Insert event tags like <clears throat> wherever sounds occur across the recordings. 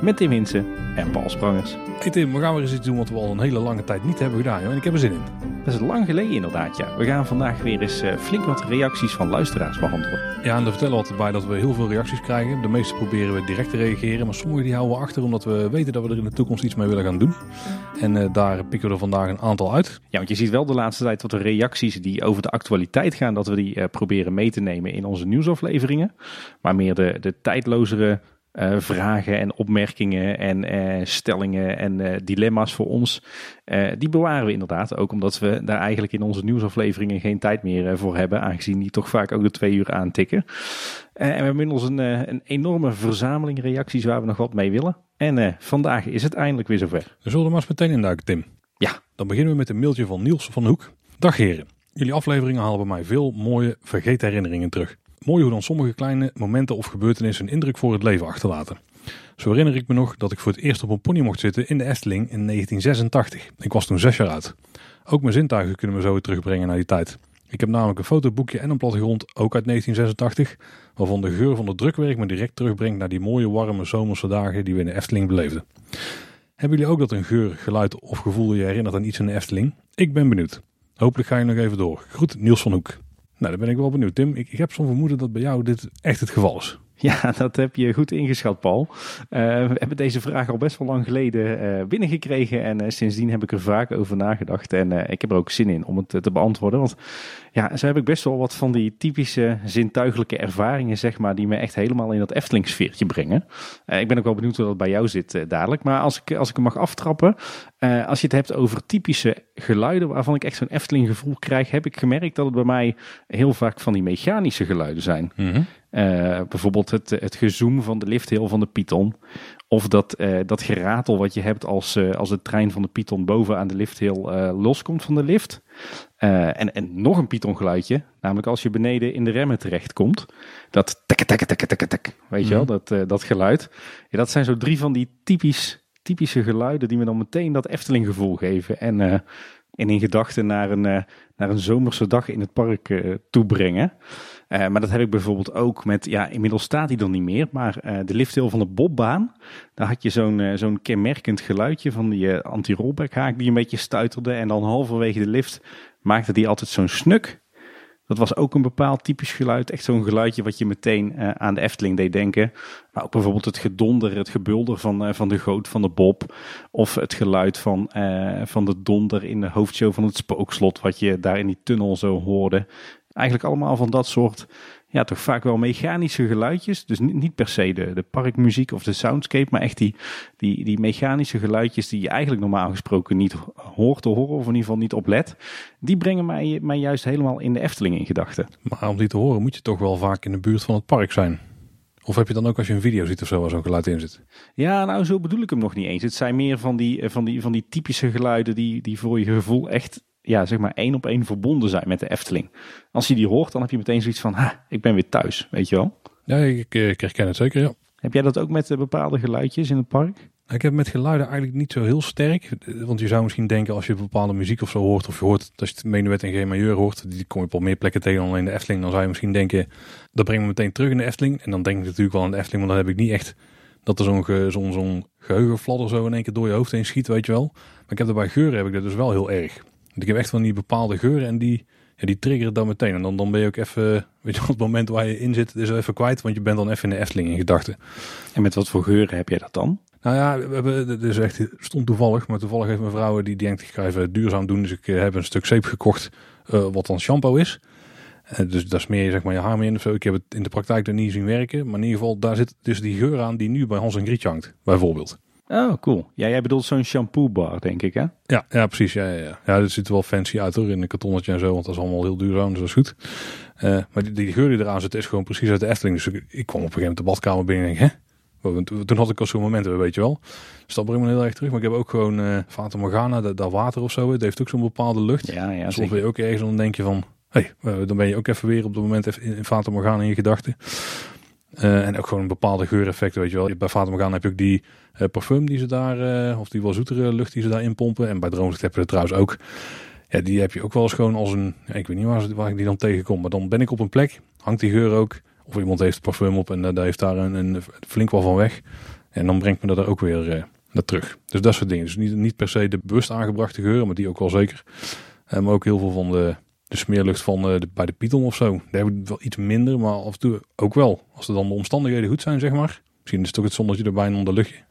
Met Tim Hinsen en Paul Sprangers. Hey Tim, we gaan weer eens iets doen wat we al een hele lange tijd niet hebben gedaan. Joh. En ik heb er zin in. Dat is lang geleden inderdaad, ja. We gaan vandaag weer eens eh, flink wat reacties van luisteraars behandelen. Ja, en er vertellen we altijd bij dat we heel veel reacties krijgen. De meeste proberen we direct te reageren, maar sommige die houden we achter omdat we weten dat we er in de toekomst iets mee willen gaan doen. En eh, daar pikken we er vandaag een aantal uit. Ja, want je ziet wel de laatste tijd wat de reacties die over de actualiteit gaan, dat we die eh, proberen mee te nemen in onze nieuwsafleveringen. Maar meer de, de tijdlozere eh, vragen en opmerkingen en eh, stellingen en eh, dilemma's voor ons. die bewaren we inderdaad. Ook omdat we daar eigenlijk in onze nieuwsafleveringen geen tijd meer voor hebben. Aangezien die toch vaak ook de twee uur aantikken. En we hebben inmiddels een, een enorme verzameling reacties waar we nog wat mee willen. En vandaag is het eindelijk weer zover. We zullen er maar eens meteen induiken, Tim. Ja. Dan beginnen we met een mailtje van Niels van Hoek. Dag heren. Jullie afleveringen halen bij mij veel mooie vergeten herinneringen terug. Mooi hoe dan sommige kleine momenten of gebeurtenissen een indruk voor het leven achterlaten. Zo herinner ik me nog dat ik voor het eerst op een pony mocht zitten in de Efteling in 1986. Ik was toen zes jaar oud. Ook mijn zintuigen kunnen me zo weer terugbrengen naar die tijd. Ik heb namelijk een fotoboekje en een plattegrond, ook uit 1986, waarvan de geur van het drukwerk me direct terugbrengt naar die mooie warme zomerse dagen die we in de Efteling beleefden. Hebben jullie ook dat een geur, geluid of gevoel je herinnert aan iets in de Efteling? Ik ben benieuwd. Hopelijk ga je nog even door. Groet Niels van Hoek. Nou, dan ben ik wel benieuwd. Tim, ik, ik heb zo'n vermoeden dat bij jou dit echt het geval is. <laughs> Ja, dat heb je goed ingeschat, Paul. Eh, we hebben deze vraag al best wel lang geleden eh, binnengekregen. En eh, sindsdien heb ik er vaak over nagedacht. En ik heb er ook zin in om het te beantwoorden. Want ja, zo heb ik best wel wat van die typische zintuigelijke ervaringen, zeg maar, die me echt helemaal in dat Efteling-sfeertje brengen. Ik ben ook wel benieuwd hoe dat bij jou zit dadelijk. Maar als ik, als ik hem mag aftrappen, als je het hebt over typische geluiden waarvan ik echt zo'n Efteling-gevoel krijg, heb ik gemerkt dat het bij mij heel vaak van die mechanische geluiden zijn. Eh, bijvoorbeeld het, het gezoem van de lifthill van de Python. Of dat, eh, dat geratel wat je hebt als, eh, als de trein van de Python boven aan de lifthill eh, loskomt van de lift. En, en nog een Python geluidje. Namelijk als je beneden in de remmen terechtkomt. Dat tekke tekke tekke tekke tekke. Weet je wel, dat, eh, dat geluid. Ja, dat zijn zo drie van die typisch, typische geluiden die me dan meteen dat Efteling gevoel geven. En, en in gedachten naar een, naar een zomerse dag in het park toebrengen. Eh, maar dat heb ik bijvoorbeeld ook met, ja, inmiddels staat hij er niet meer, maar eh, de lifthill van de Bobbaan. Daar had je zo'n eh, zo'n kenmerkend geluidje van die anti-rollbackhaak die een beetje stuiterde. En dan halverwege de lift maakte die altijd zo'n snuk. Dat was ook een bepaald typisch geluid. Echt zo'n geluidje wat je meteen aan de Efteling deed denken. Maar ook bijvoorbeeld het gedonder, het gebulder van, van de goot van de Bob. Of het geluid van, van de donder in de hoofdshow van het spookslot. Wat je daar in die tunnel zo hoorde. Eigenlijk allemaal van dat soort, ja, toch vaak wel mechanische geluidjes. Dus niet, niet per se de, de parkmuziek of de soundscape, maar echt die, die, die mechanische geluidjes die je eigenlijk normaal gesproken niet hoort te horen, of in ieder geval niet oplet. Die brengen mij, mij juist helemaal in de Efteling in gedachten. Maar om die te horen moet je toch wel vaak in de buurt van het park zijn. Of heb je dan ook als je een video ziet of zo waar zo'n geluid in zit? Ja, nou zo bedoel ik hem nog niet eens. Het zijn meer van die, eh, van die, van die typische geluiden die, die voor je gevoel echt, ja, zeg maar één op één verbonden zijn met de Efteling. Als je die hoort, dan heb je meteen zoiets van, ha, ik ben weer thuis, weet je wel. Ja, ik, eh, ik herken het zeker, ja. Heb jij dat ook met eh, bepaalde geluidjes in het park? Ik heb met geluiden eigenlijk niet zo heel sterk. Want je zou misschien denken als je bepaalde muziek of zo hoort. Of je hoort als je het menuet en G majeur hoort. Die kom je op al meer plekken tegen dan alleen de Efteling. Dan zou je misschien denken dat brengt me meteen terug in de Efteling. En dan denk ik natuurlijk wel aan de Efteling. Maar dan heb ik niet echt dat er zo'n ge, zo'n zo'n geheugenfladder zo in één keer door je hoofd heen schiet. Weet je wel. Maar ik heb er bij geuren heb ik dat dus wel heel erg. Want ik heb echt van die bepaalde geuren en die... Ja, die triggeren dan meteen. En dan, dan ben je ook even, <laughs> weet je, op het moment waar je in zit, is even kwijt. Want je bent dan even in de Efteling in gedachten. En met wat voor geuren heb jij dat dan? Nou ja, we hebben, is echt stond toevallig, maar toevallig heeft mijn vrouw die denkt ik ga even duurzaam doen, dus ik eh, heb een stuk zeep gekocht eh, wat dan shampoo is. Eh, dus daar smeer je zeg maar je haar mee in of zo. Ik heb het in de praktijk er niet zien werken, maar in ieder geval daar zit dus die geur aan die nu bij Hans en Grietje hangt, bijvoorbeeld. Oh, cool. Ja, jij bedoelt zo'n shampoo bar, denk ik, hè? Ja, ja precies. Ja, ja, ja. ja, dit ziet er wel fancy uit hoor, in een kartonnetje en zo, want dat is allemaal heel duurzaam, dus dat is goed. Eh, maar die, die geur die eraan zit is gewoon precies uit de Efteling. Dus ik, ik kwam op een gegeven moment de badkamer binnen en denk, hè? Toen had ik al zo'n momenten, weet je wel. Dus dat brengt me heel erg terug. Maar ik heb ook gewoon eh Fata Morgana, dat, dat water of zo. Het heeft ook zo'n bepaalde lucht. Ja, ja, dus zeker. dan ben je ook ergens, dan denk je van... Hé, hey, eh, dan ben je ook even weer op het moment even in, in Fata Morgana in je gedachten. Eh, en ook gewoon een bepaalde geureffect, weet je wel. Bij Fata Morgana heb je ook die uh, parfum die ze daar, uh, of die wel zoetere lucht die ze daar inpompen. En bij Droomvlucht heb je het trouwens ook. Ja, die heb je ook wel eens gewoon als een, ik weet niet waar, waar ik die dan tegenkom. Maar dan ben ik op een plek, hangt die geur ook. Of iemand heeft parfum op en daar heeft daar een, een, flink wel van weg. En dan brengt me dat er ook weer naar terug. Dus dat soort dingen. Dus niet, niet per se de bewust aangebrachte geuren, maar die ook wel zeker. maar ook heel veel van de de smeerlucht van de, bij de Python of zo. Daar heb ik wel iets minder, maar af en toe ook wel. Als er dan de omstandigheden goed zijn, zeg maar. Misschien is het toch het zonnetje erbij en onder luchtje.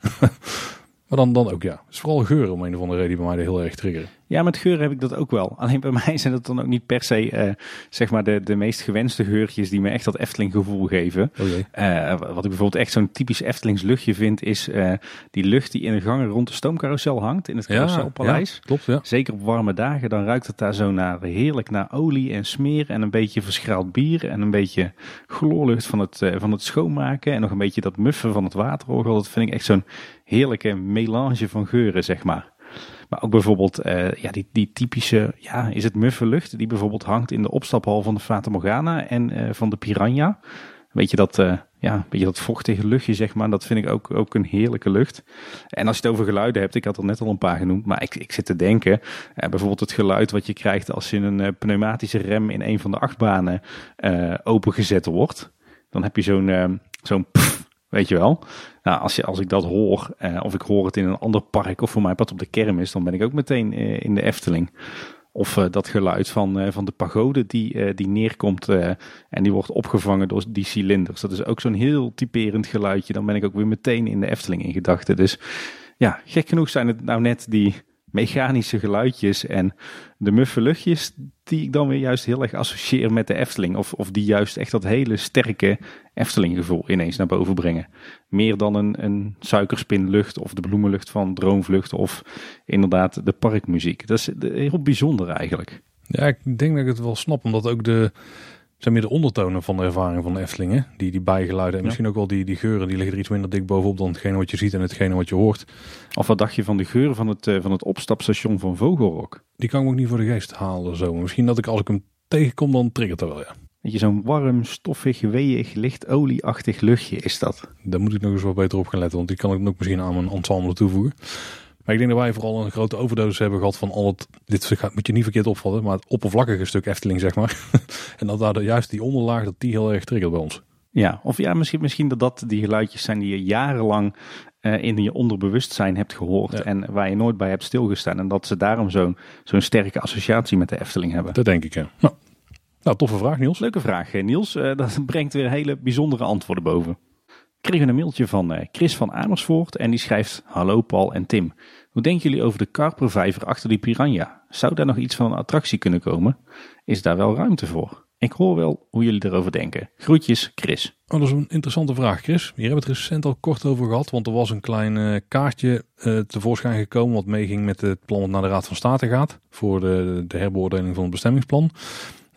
<laughs> maar dan, dan ook ja. Het is vooral geuren om een of andere reden die bij mij heel erg triggeren. Ja, met geur heb ik dat ook wel. Alleen bij <laughs> mij zijn het dan ook niet per se uh, zeg maar de, de meest gewenste geurtjes die me echt dat Efteling gevoel geven. Oh uh, wat ik bijvoorbeeld echt zo'n typisch Eftelings luchtje vind, is uh, die lucht die in de gangen rond de stoomcarousel hangt in het carouselpaleis. Ja, klopt, ja. Zeker op warme dagen, dan ruikt het daar zo naar heerlijk naar olie en smeer en een beetje verschraald bier en een beetje gloorlucht van het, van het schoonmaken en nog een beetje dat muffen van het waterorgel. Dat vind ik echt zo'n heerlijke melange van geuren, zeg maar. Maar ook bijvoorbeeld uh, ja, die, die typische, ja, is het muffe lucht die bijvoorbeeld hangt in de opstaphal van de Fata Morgana en uh, van de Piranha. Weet je dat, uh, ja, weet je dat vochtige luchtje, zeg maar. Dat vind ik ook, ook een heerlijke lucht. En als je het over geluiden hebt, ik had er net al een paar genoemd, maar ik, ik zit te denken, bijvoorbeeld het geluid wat je krijgt als je een pneumatische rem in een van de achtbanen opengezet wordt. Dan heb je zo'n zo'n Weet je wel? Nou, als, je, als ik dat hoor, eh, of ik hoor het in een ander park of voor mij pad op de kermis, dan ben ik ook meteen eh, in de Efteling. Of uh, dat geluid van, uh, van de pagode die, uh, die neerkomt en die wordt opgevangen door die cilinders. Dat is ook zo'n heel typerend geluidje. Dan ben ik ook weer meteen in de Efteling in gedachten. Dus ja, gek genoeg zijn het nou net die mechanische geluidjes en de muffe luchtjes die ik dan weer juist heel erg associeer met de Efteling. Of, of die juist echt dat hele sterke Efteling gevoel ineens naar boven brengen. Meer dan een, een suikerspinlucht of de bloemenlucht van Droomvlucht of inderdaad de parkmuziek. Dat is heel bijzonder eigenlijk. Ja, ik denk dat ik het wel snap, omdat ook de, zijn meer de ondertonen van de ervaring van de Eftelingen. Die, die bijgeluiden en misschien ook wel die, die geuren, die liggen er iets minder dik bovenop dan hetgene wat je ziet en hetgene wat je hoort. Of wat dacht je van de geuren van het, uh, van het opstapstation van Vogelrok? Die kan ik ook niet voor de geest halen zo. Maar misschien dat ik als ik hem tegenkom, dan triggert dat wel, ja. Weet je, zo'n warm, stoffig, weeig, licht olieachtig luchtje is dat. Daar moet ik nog eens wat beter op gaan letten, want die kan ik ook misschien aan mijn ensemble toevoegen. Maar ik denk dat wij vooral een grote overdosis hebben gehad van al het, dit moet je niet verkeerd opvatten, maar het oppervlakkige stuk Efteling, zeg maar. <laughs> en dat daar juist die onderlaag, dat die heel erg triggert bij ons. Ja, of ja, misschien, misschien dat dat die geluidjes zijn die je jarenlang uh, in je onderbewustzijn hebt gehoord en waar je nooit bij hebt stilgestaan. En dat ze daarom zo'n zo'n sterke associatie met de Efteling hebben. Dat denk ik, ja. Nou, nou toffe vraag, Niels. Leuke vraag, Niels. Uh, dat <laughs> brengt weer hele bijzondere antwoorden boven. Ik kreeg een mailtje van Chris van Amersfoort en die schrijft: Hallo Paul en Tim. Hoe denken jullie over de karpervijver achter die piranha? Zou daar nog iets van een attractie kunnen komen? Is daar wel ruimte voor? Ik hoor wel hoe jullie erover denken. Groetjes, Chris. Oh, dat is een interessante vraag, Chris. Hier hebben we het recent al kort over gehad, want er was een klein uh, kaartje uh, tevoorschijn gekomen wat meeging met het plan wat naar de Raad van State gaat voor de, de herbeoordeling van het bestemmingsplan.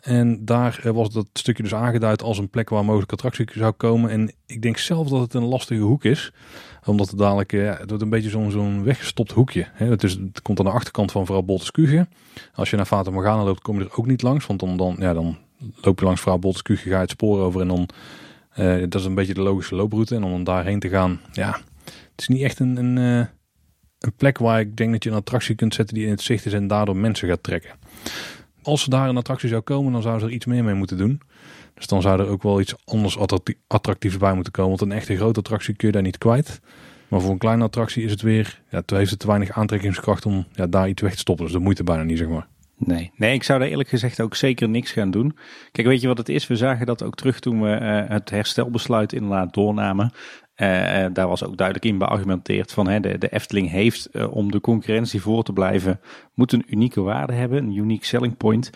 En daar eh, was dat stukje dus aangeduid als een plek waar mogelijk attractie zou komen. En ik denk zelf dat het een lastige hoek is. Omdat het dadelijk, ja, het wordt een beetje zo'n weggestopt hoekje. Het, is, het komt aan de achterkant van vooral Bolteskuge. Als je naar Fata Morgana loopt, kom je er ook niet langs. Want dan, dan, ja, dan loop je langs vooral Bolteskuge, ga je het spoor over. En dan, uh, dat is een beetje de logische looproute. En om daarheen te gaan, ja, het is niet echt een, een, een plek waar ik denk dat je een attractie kunt zetten die in het zicht is en daardoor mensen gaat trekken als er daar een attractie zou komen, dan zou ze er iets meer mee moeten doen. Dus dan zou er ook wel iets anders attractiefs bij moeten komen. Want een echte grote attractie kun je daar niet kwijt. Maar voor een kleine attractie is het weer, ja, heeft het te weinig aantrekkingskracht om ja, daar iets weg te stoppen. Dus dat moet bijna niet, zeg maar. Nee. nee, ik zou daar eerlijk gezegd ook zeker niks gaan doen. Kijk, weet je wat het is? We zagen dat ook terug toen we uh, het herstelbesluit inderdaad doornamen. Uh, daar was ook duidelijk in beargumenteerd van hè, de, de Efteling heeft uh, om de concurrentie voor te blijven, moet een unieke waarde hebben, een unique selling point.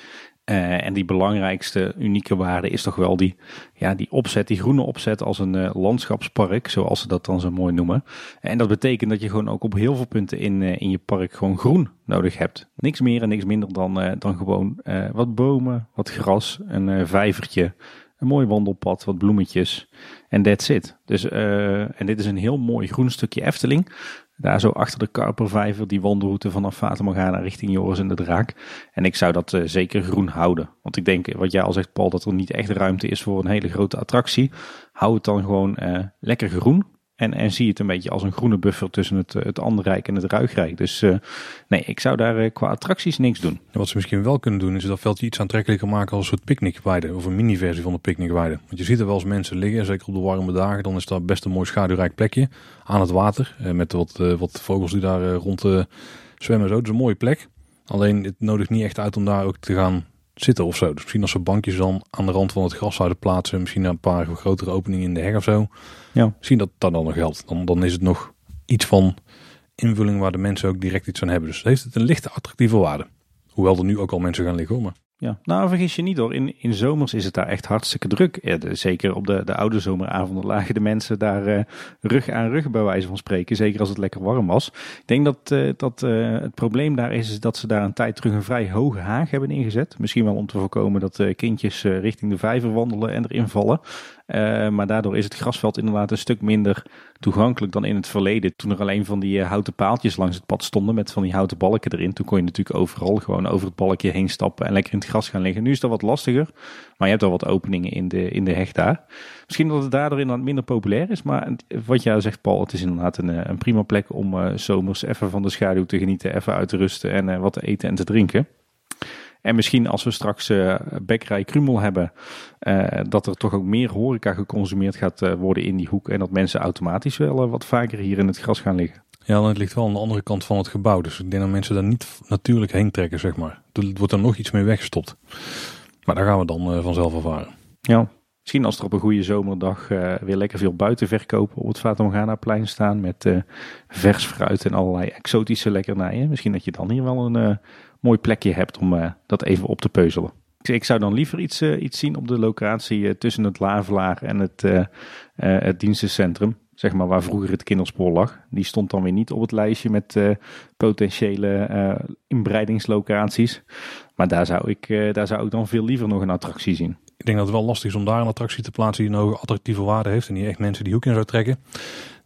En die belangrijkste unieke waarde is toch wel die, ja, die opzet, die groene opzet als een landschapspark, zoals ze dat dan zo mooi noemen. En dat betekent dat je gewoon ook op heel veel punten in, in je park gewoon groen nodig hebt. Niks meer en niks minder dan, dan gewoon wat bomen, wat gras, een vijvertje, een mooi wandelpad, wat bloemetjes en that's it. Dus, uh, en dit is een heel mooi groen stukje Efteling. Daar zo achter de Karpervijver, die wandelroute vanaf Morgana richting Joris en de Draak. En ik zou dat zeker groen houden. Want ik denk, wat jij al zegt Paul, dat er niet echt ruimte is voor een hele grote attractie. Hou het dan gewoon lekker groen. En, en zie het een beetje als een groene buffer tussen het, het Anderrijk en het Ruigrijk. Dus uh, nee, ik zou daar uh, qua attracties niks doen. wat ze misschien wel kunnen doen, is dat veldje iets aantrekkelijker maken als een soort picknickweide. Of een mini-versie van de picknickweide. Want je ziet er wel eens mensen liggen, zeker op de warme dagen. Dan is dat best een mooi schaduwrijk plekje aan het water. Uh, met wat, wat vogels die daar rond zwemmen. Zo. Dat is een mooie plek. Alleen het nodigt niet echt uit om daar ook te gaan zitten of zo. Dus misschien als ze bankjes dan aan de rand van het gras zouden plaatsen. Misschien een paar grotere openingen in de heg of zo. Ja. Misschien dat dat dan nog geldt. Dan, dan is het nog iets van invulling waar de mensen ook direct iets aan hebben. Dus heeft het een lichte attractieve waarde. Hoewel er nu ook al mensen gaan liggen. Maar ja, nou vergis je niet hoor. In, in zomers is het daar echt hartstikke druk. Zeker op de, de oude zomeravonden lagen de mensen daar uh, rug aan rug bij wijze van spreken. Zeker als het lekker warm was. Ik denk dat, uh, dat uh, het probleem daar is, is dat ze daar een tijd terug een vrij hoge haag hebben ingezet. Misschien wel om te voorkomen dat kindjes richting de vijver wandelen en erin vallen. Uh, maar daardoor is het grasveld inderdaad een stuk minder toegankelijk dan in het verleden. Toen er alleen van die uh, houten paaltjes langs het pad stonden met van die houten balken erin. Toen kon je natuurlijk overal gewoon over het balkje heen stappen en lekker in het gras gaan liggen. Nu is dat wat lastiger, maar je hebt al wat openingen in de, in de heg daar. Misschien dat het daardoor inderdaad minder populair is. Maar wat jij zegt Paul, het is inderdaad een, eh, een prima plek om zomers even van de schaduw te genieten. Even uit te rusten en wat te eten en te drinken. En misschien als we straks uh, Bekkerij Krumel hebben, uh, dat er toch ook meer horeca geconsumeerd gaat uh, worden in die hoek. En dat mensen automatisch wel wat vaker hier in het gras gaan liggen. Ja, dan het ligt wel aan de andere kant van het gebouw. Dus ik denk dat mensen daar niet natuurlijk heen trekken, zeg maar. Er wordt er nog iets mee weggestopt. Maar daar gaan we dan vanzelf ervaren. Ja, misschien als er op een goede zomerdag weer lekker veel buitenverkopen op het Fata plein staan. Met vers fruit en allerlei exotische lekkernijen. Misschien dat je dan hier wel een mooi plekje hebt om uh, dat even op te peuzelen. Ik zou dan liever iets, uh, iets zien op de locatie uh, tussen het Lavelaar en het, het dienstencentrum. Zeg maar waar vroeger het kinderspoor lag. Die stond dan weer niet op het lijstje met potentiële inbreidingslocaties. Maar daar zou, ik, daar zou ik dan veel liever nog een attractie zien. Ik denk dat het wel lastig is om daar een attractie te plaatsen die nog attractieve waarde heeft. En die echt mensen die hoek in zou trekken.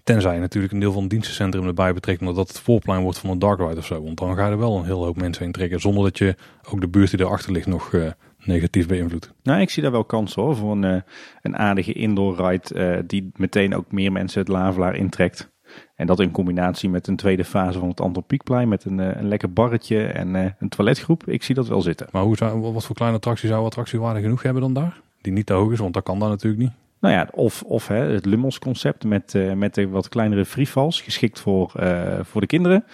Tenzij je natuurlijk een deel van het dienstencentrum erbij betrekt, omdat dat het voorplein wordt van een dark ride of zo. Want dan ga je er wel een hele hoop mensen in trekken, zonder dat je ook de buurt die erachter ligt nog uh, negatief beïnvloedt. Nou, ik zie daar wel kansen hoor, voor een, uh, een aardige indoor ride uh, die meteen ook meer mensen het Lavelaar intrekt. En dat in combinatie met een tweede fase van het Anton met een, een lekker barretje en een toiletgroep. Ik zie dat wel zitten. Maar hoe zou, wat voor kleine attractie zou attractiewaarde genoeg hebben dan daar? Die niet te hoog is, want dat kan daar natuurlijk niet. Nou ja, of, of hè, het Lummels concept met, uh, met de wat kleinere freefalls, geschikt voor, uh, voor de kinderen.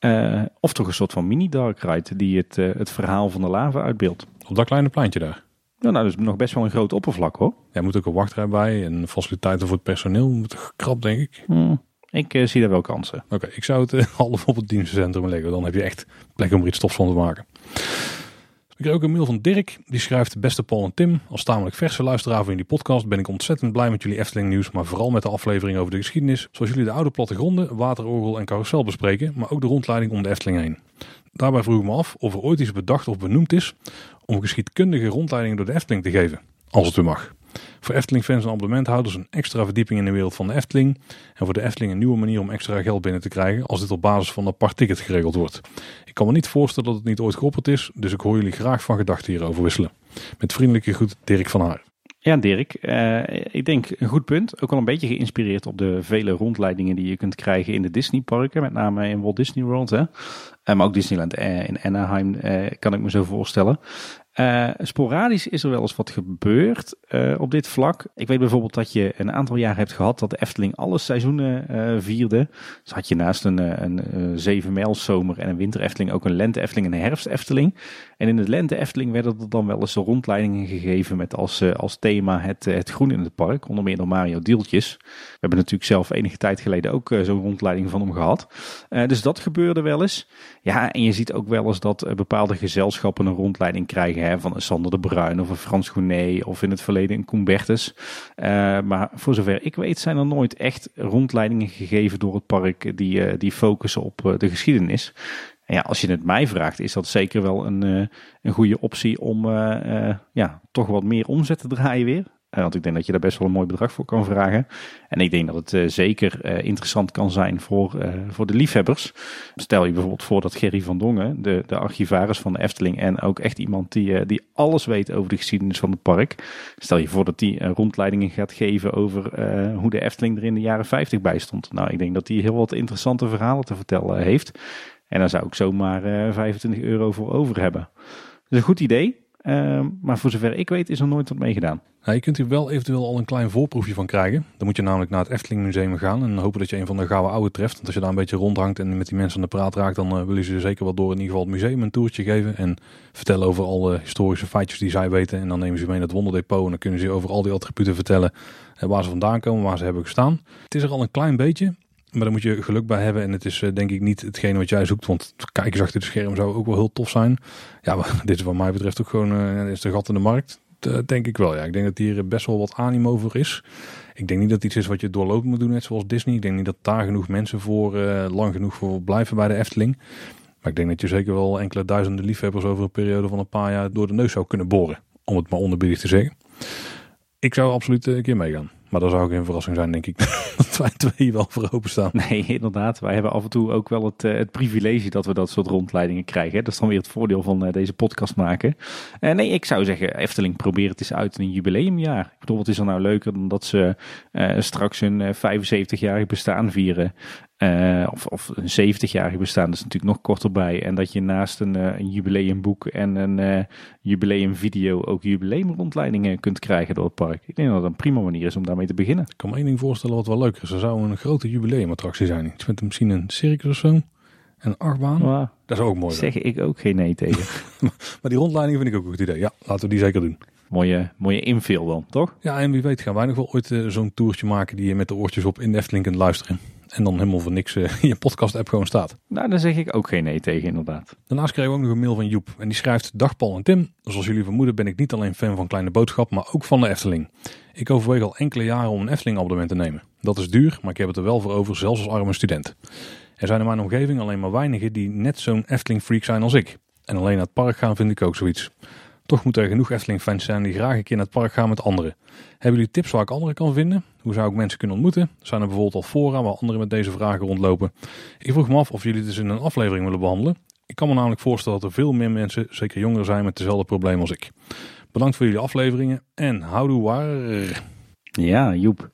Uh, of toch een soort van mini-dark ride die het, het verhaal van de lava uitbeeldt. Op dat kleine pleintje daar? Nou, nou, dus nog best wel een groot oppervlak hoor. Ja, moet ook een wachtrij bij en faciliteiten voor het personeel. Moet gekrapt, denk ik. Hmm, ik zie daar wel kansen. Oké, ik zou het <laughs> half op het dienstencentrum leggen. Dan heb je echt plek om er iets stofs van te maken. Ik kreeg ook een mail van Dirk. Die schrijft: Beste Paul en Tim, als tamelijk verse luisteraar van jullie podcast ben ik ontzettend blij met jullie Efteling nieuws, maar vooral met de aflevering over de geschiedenis. Zoals jullie de oude plattegronden, waterorgel en carousel bespreken, maar ook de rondleiding om de Efteling heen. Daarbij vroeg ik me af of er ooit iets bedacht of benoemd is om geschiedkundige rondleidingen door de Efteling te geven. Als het weer mag. Voor Efteling-fans en abonnementhouders een extra verdieping in de wereld van de Efteling. En voor de Efteling een nieuwe manier om extra geld binnen te krijgen als dit op basis van een apart ticket geregeld wordt. Ik kan me niet voorstellen dat het niet ooit geopperd is, dus ik hoor jullie graag van gedachten hierover wisselen. Met vriendelijke groet Dirk van Haar. Ja, Dirk, uh, ik denk een goed punt. Ook al een beetje geïnspireerd op de vele rondleidingen die je kunt krijgen in de Disneyparken, met name in Walt Disney World. Hè? Uh, maar ook Disneyland uh, in Anaheim kan ik me zo voorstellen. Uh, sporadisch is er wel eens wat gebeurd uh, op dit vlak. Ik weet bijvoorbeeld dat je een aantal jaar hebt gehad dat de Efteling alle seizoenen uh, vierde. Dus had je naast een, een zeven zomer en een winter Efteling ook een lente Efteling en een herfst Efteling. En in de lente Efteling werden er dan wel eens rondleidingen gegeven met als, als thema het, het groen in het park. Onder meer door Mario Dieltjes. We hebben natuurlijk zelf enige tijd geleden ook zo'n rondleiding van hem gehad. dus dat gebeurde wel eens. Ja, en je ziet ook wel eens dat bepaalde gezelschappen een rondleiding krijgen van een Sander de Bruin of een Frans Gounet of in het verleden een Koen Bertes. Uh, maar voor zover ik weet zijn er nooit echt rondleidingen gegeven door het park die, uh, die focussen op de geschiedenis. En ja, als je het mij vraagt, is dat zeker wel een, een goede optie om ja, toch wat meer omzet te draaien weer. Uh, want ik denk dat je daar best wel een mooi bedrag voor kan vragen. En ik denk dat het uh, zeker uh, interessant kan zijn voor, voor de liefhebbers. Stel je bijvoorbeeld voor dat Gerry van Dongen, de, de archivaris van de Efteling en ook echt iemand die, die alles weet over de geschiedenis van het park. Stel je voor dat hij rondleidingen gaat geven over hoe de Efteling er in de jaren 50 bij stond. Nou, ik denk dat hij heel wat interessante verhalen te vertellen heeft. En daar zou ik zomaar 25 euro voor over hebben. Dat is een goed idee. Ehm, maar voor zover ik weet is er nooit wat mee gedaan. Nou, je kunt hier wel eventueel al een klein voorproefje van krijgen. Dan moet je namelijk naar het Efteling Museum gaan en hopen dat je een van de gouden oude treft. Want als je daar een beetje rondhangt en met die mensen aan de praat raakt, dan uh, willen ze zeker wel door in ieder geval het museum een toertje geven. En vertellen over alle historische feitjes die zij weten. En dan nemen ze mee naar het wonderdepot en dan kunnen ze over al die attributen vertellen uh, waar ze vandaan komen, waar ze hebben gestaan. Het is er al een klein beetje. Maar daar moet je geluk bij hebben. En het is uh, denk ik niet hetgene wat jij zoekt. Want kijkers achter het scherm zou ook wel heel tof zijn. Ja, maar <laughs> dit is wat mij betreft ook gewoon uh, is de gat in de markt. Dat denk ik wel. Ja, ik denk dat hier best wel wat animo voor is. Ik denk niet dat het iets is wat je doorlopend moet doen, net zoals Disney. Ik denk niet dat daar genoeg mensen voor lang genoeg voor blijven bij de Efteling. Maar ik denk dat je zeker wel enkele duizenden liefhebbers over een periode van een paar jaar door de neus zou kunnen boren. Om het maar onderbiedig te zeggen. Ik zou absoluut een keer meegaan. Maar dat zou ook een verrassing zijn, denk ik. <laughs> dat wij twee wel voor openstaan. Nee, inderdaad. Wij hebben af en toe ook wel het, uh, het privilege dat we dat soort rondleidingen krijgen. Dat is dan weer het voordeel van uh, deze podcast maken. Uh, nee, ik zou zeggen, Efteling, probeer het eens uit een jubileumjaar. Ik bedoel, wat is er nou leuker dan dat ze straks hun 75-jarig bestaan vieren. Of, of een 70-jarig bestaan, dat is natuurlijk nog korter bij. En dat je naast een, een jubileumboek en een jubileumvideo ook jubileumrondleidingen kunt krijgen door het park. Ik denk dat dat een prima manier is om daarmee te beginnen. Ik kan me één ding voorstellen wat wel leuker is. Er zou een grote jubileumattractie zijn. Iets met misschien een circus of zo. En een achtbaan. Wow. Dat is ook mooi. Zeg ik ook geen nee tegen. <laughs> maar die rondleiding vind ik ook een goed idee. Ja, laten we die zeker doen. Mooie, mooie infill dan, toch? Ja, en wie weet gaan wij nog wel ooit zo'n toertje maken die je met de oortjes op in de Efteling kunt luisteren. En dan helemaal voor niks uh, in <laughs> je podcast app gewoon staat. Nou, daar zeg ik ook geen nee tegen inderdaad. Daarnaast kregen we ook nog een mail van Joep. En die schrijft, dag Paul en Tim. Zoals jullie vermoeden ben ik niet alleen fan van Kleine Boodschap, maar ook van de Efteling. Ik overweeg al enkele jaren om een Efteling abonnement te nemen. Dat is duur, maar ik heb het er wel voor over, zelfs als arme student. Er zijn in mijn omgeving alleen maar weinigen die net zo'n Efteling freak zijn als ik. En alleen naar het park gaan vind ik ook zoiets. Toch moeten er genoeg Efteling-fans zijn die graag een keer naar het park gaan met anderen. Hebben jullie tips waar ik anderen kan vinden? Hoe zou ik mensen kunnen ontmoeten? Zijn er bijvoorbeeld al fora waar anderen met deze vragen rondlopen? Ik vroeg me af of jullie het dus in een aflevering willen behandelen. Ik kan me namelijk voorstellen dat er veel meer mensen, zeker jongeren, zijn met dezelfde probleem als ik. Bedankt voor jullie afleveringen en houdoe waar. Ja, Joep.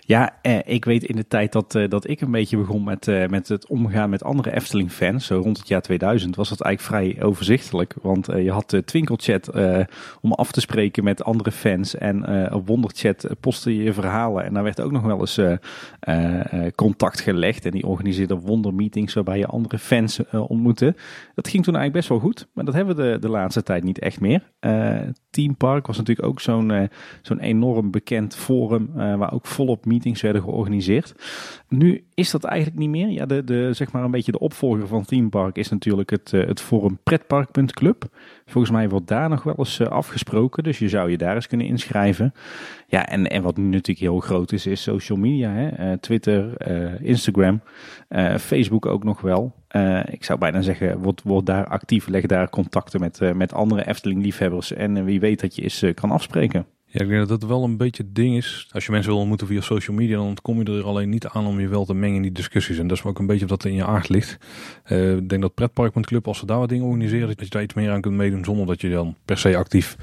Ja, eh, ik weet in de tijd dat, eh, dat ik een beetje begon met, eh, met het omgaan met andere Efteling-fans, zo rond het jaar 2000, was dat eigenlijk vrij overzichtelijk. Want eh, je had de Twinkelchat om af te spreken met andere fans en op Wonderchat postte je je verhalen. En daar werd ook nog wel eens contact gelegd en die organiseerde wondermeetings waarbij je andere fans ontmoette. Dat ging toen eigenlijk best wel goed, maar dat hebben we de, de laatste tijd niet echt meer. Team Park was natuurlijk ook zo'n zo'n enorm bekend voor uh, waar ook volop meetings werden georganiseerd. Nu is dat eigenlijk niet meer. Ja, de, de, zeg maar een beetje de opvolger van Theme Park is natuurlijk het, uh, het forum pretpark.club. Volgens mij wordt daar nog wel eens uh, afgesproken, dus je zou je daar eens kunnen inschrijven. Ja, en, en wat nu natuurlijk heel groot is, is social media. Hè? Twitter, Instagram, Facebook ook nog wel. ik zou bijna zeggen, word, word daar actief, leg daar contacten met, met andere Efteling-liefhebbers en wie weet dat je eens kan afspreken. Ja, ik denk dat dat wel een beetje het ding is. Als je mensen wil ontmoeten via social media, dan kom je er alleen niet aan om je wel te mengen in die discussies. En dat is ook een beetje wat in je aard ligt. Uh, ik denk dat Pretpark.club, als ze daar wat dingen organiseren, dat je daar iets meer aan kunt meedoen zonder dat je dan per se actief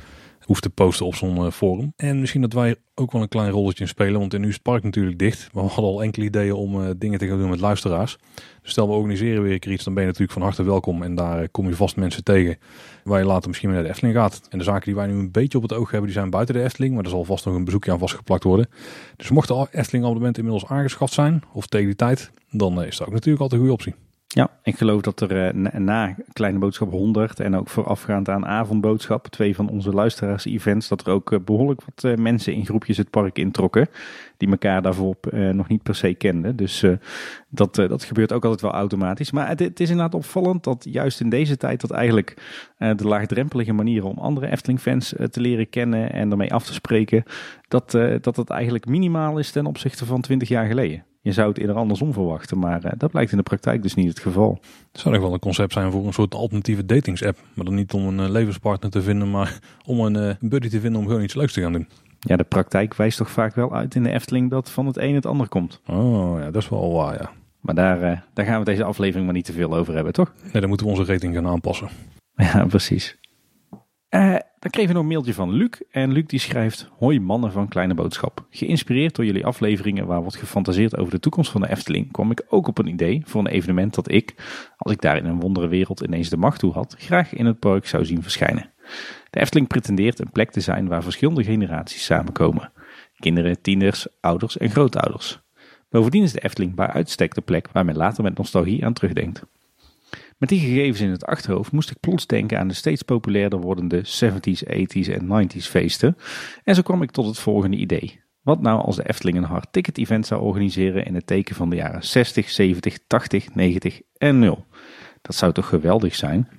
hoeft te posten op zo'n uh, forum. En misschien dat wij ook wel een klein rolletje in spelen, want nu is het park natuurlijk dicht. Maar we hadden al enkele ideeën om uh, dingen te gaan doen met luisteraars. Dus stel we organiseren weer een keer iets, dan ben je natuurlijk van harte welkom. En daar kom je vast mensen tegen waar je later misschien weer naar de Efteling gaat. En de zaken die wij nu een beetje op het oog hebben, die zijn buiten de Efteling. Maar er zal vast nog een bezoekje aan vastgeplakt worden. Dus mocht de Efteling abonnement inmiddels aangeschaft zijn, of tegen die tijd, dan is dat ook natuurlijk altijd een goede optie. Ja, ik geloof dat er uh, na, Kleine Boodschap 100 en ook voorafgaand aan Avondboodschap, twee van onze luisteraars-events, dat er ook uh, behoorlijk wat uh, mensen in groepjes het park introkken, die elkaar daarvoor nog niet per se kenden. Dus dat, dat gebeurt ook altijd wel automatisch. Maar het, is inderdaad opvallend dat juist in deze tijd dat eigenlijk de laagdrempelige manieren om andere Efteling-fans te leren kennen en ermee af te spreken, dat, dat het eigenlijk minimaal is ten opzichte van 20 jaar geleden. Je zou het eerder andersom verwachten, maar uh, dat blijkt in de praktijk dus niet het geval. Het zou nog wel een concept zijn voor een soort alternatieve datingsapp. Maar dan niet om een uh, levenspartner te vinden, maar <laughs> om een uh, buddy te vinden om gewoon iets leuks te gaan doen. Ja, de praktijk wijst toch vaak wel uit in de Efteling dat van het een het ander komt. Oh ja, dat is wel waar, ja. Maar daar, daar gaan we deze aflevering maar niet te veel over hebben, toch? Nee, dan moeten we onze rating gaan aanpassen. <laughs> Ja, precies. Uh, dan kregen we nog een mailtje van Luc. En Luc die schrijft: Hoi mannen van Kleine Boodschap. Geïnspireerd door jullie afleveringen waar wordt gefantaseerd over de toekomst van de Efteling, kwam ik ook op een idee voor een evenement dat ik, als ik daar in een wondere wereld ineens de macht toe had, graag in het park zou zien verschijnen. De Efteling pretendeert een plek te zijn waar verschillende generaties samenkomen: kinderen, tieners, ouders en grootouders. Bovendien is de Efteling bij uitstek de plek waar men later met nostalgie aan terugdenkt. Met die gegevens in het achterhoofd moest ik plots denken aan de steeds populairder wordende 70s, 80s en 90s feesten. En zo kwam ik tot het volgende idee. Wat nou als de Efteling een hard ticket event zou organiseren in het teken van de jaren 60, 70, 80, 90 en 0? Dat zou toch geweldig zijn?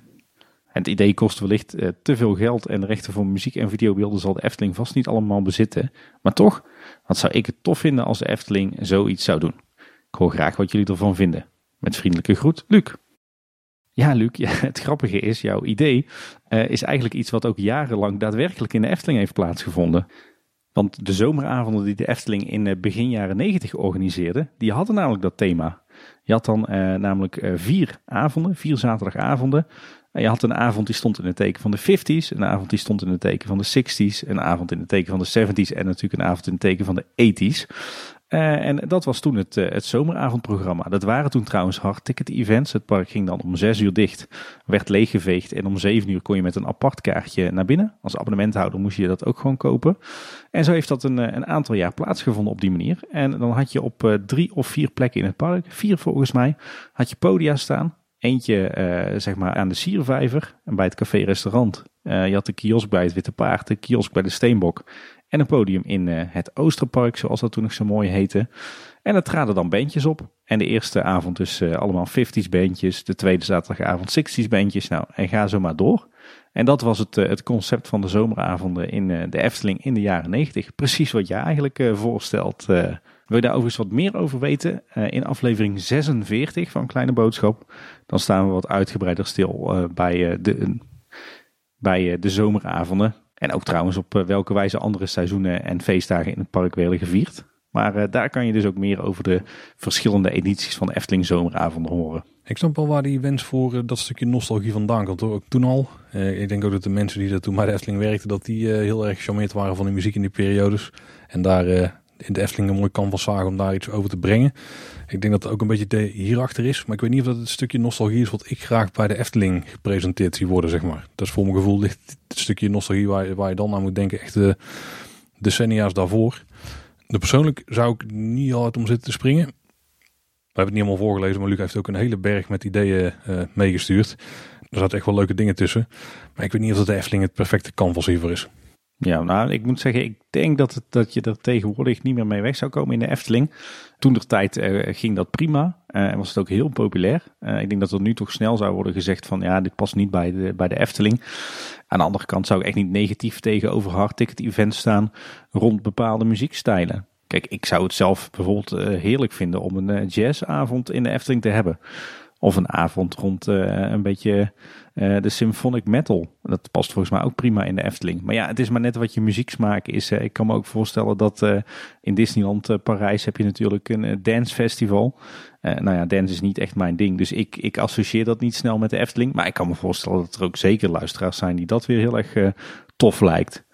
Het idee kost wellicht eh, te veel geld en de rechten voor muziek en videobeelden zal de Efteling vast niet allemaal bezitten. Maar toch, wat zou ik het tof vinden als de Efteling zoiets zou doen? Ik hoor graag wat jullie ervan vinden. Met vriendelijke groet, Luc. Ja, Luc, <laughs> het grappige is, jouw idee uh, is eigenlijk iets wat ook jarenlang daadwerkelijk in de Efteling heeft plaatsgevonden. Want de zomeravonden die de Efteling in uh, begin jaren 90 organiseerde, die hadden namelijk dat thema. Je had dan uh, namelijk vier avonden, vier zaterdagavonden. je had een avond die stond in het teken van de 50s, een avond die stond in het teken van de 60s, een avond in het teken van de 70s en natuurlijk een avond in het teken van de 80s. Uh, en dat was toen het, uh, het zomeravondprogramma. Dat waren toen trouwens hardticket events. Het park ging dan om zes uur dicht, werd leeggeveegd en om zeven uur kon je met een apart kaartje naar binnen. Als abonnementhouder moest je dat ook gewoon kopen. En zo heeft dat een, een aantal jaar plaatsgevonden op die manier. En dan had je op drie of vier plekken in het park, vier volgens mij, had je podia staan. Eentje zeg maar aan de Siervijver en bij het café-restaurant. je had de kiosk bij het Witte Paard, de kiosk bij de Steenbok en een podium in uh, het Oosterpark, zoals dat toen nog zo mooi heette. En er traden dan bandjes op. En de eerste avond dus uh, allemaal 50s bandjes. De tweede zaterdagavond 60s bandjes. Nou, en ga zo maar door. En dat was het, uh, het concept van de zomeravonden in de Efteling in de jaren 90. Precies wat jij eigenlijk voorstelt. wil je daar overigens wat meer over weten? in aflevering 46 van Kleine Boodschap. Dan staan we wat uitgebreider stil bij, de, bij de zomeravonden. En ook trouwens op eh, welke wijze andere seizoenen en feestdagen in het park werden gevierd. Maar uh, daar kan je dus ook meer over de verschillende edities van Efteling Zomeravonden horen. Ik snap wel waar die wens voor uh, dat stukje nostalgie vandaan komt. Hoor. Ook toen al. Ik denk ook dat de mensen die er toen bij de Efteling werkten, dat die heel erg gecharmeerd waren van de muziek in die periodes. En daar in de Efteling een mooi canvas zagen om daar iets over te brengen. Ik denk dat het ook een beetje de, hierachter is. Maar ik weet niet of dat het stukje nostalgie is wat ik graag bij de Efteling gepresenteerd zie worden, zeg maar. Dat is voor mijn gevoel ligt het stukje nostalgie waar, je dan aan moet denken. Echt de decennia's daarvoor. De persoonlijk zou ik niet altijd om zitten te springen. We hebben het niet allemaal voorgelezen, maar Luc heeft ook een hele berg met ideeën uh, meegestuurd. Er zaten echt wel leuke dingen tussen. Maar ik weet niet of dat de Efteling het perfecte canvas hiervoor is. Ja, nou, ik moet zeggen, ik denk dat, het, dat je er tegenwoordig niet meer mee weg zou komen in de Efteling. Toen de tijd uh, ging dat prima uh, en was het ook heel populair. Uh, ik denk dat er nu toch snel zou worden gezegd van ja, dit past niet bij de, bij de Efteling. Aan de andere kant zou ik echt niet negatief tegenover hardticket events staan rond bepaalde muziekstijlen. Kijk, ik zou het zelf bijvoorbeeld heerlijk vinden om een jazzavond in de Efteling te hebben. Of een avond rond een beetje uh, de symphonic metal. Dat past volgens mij ook prima in de Efteling. Maar ja, het is maar net wat je muzieksmaak is. ik kan me ook voorstellen dat uh, in Disneyland uh, Parijs heb je natuurlijk een dancefestival. nou ja, dance is niet echt mijn ding. Dus ik, ik associeer dat niet snel met de Efteling. Maar ik kan me voorstellen dat er ook zeker luisteraars zijn die dat weer heel erg tof lijkt.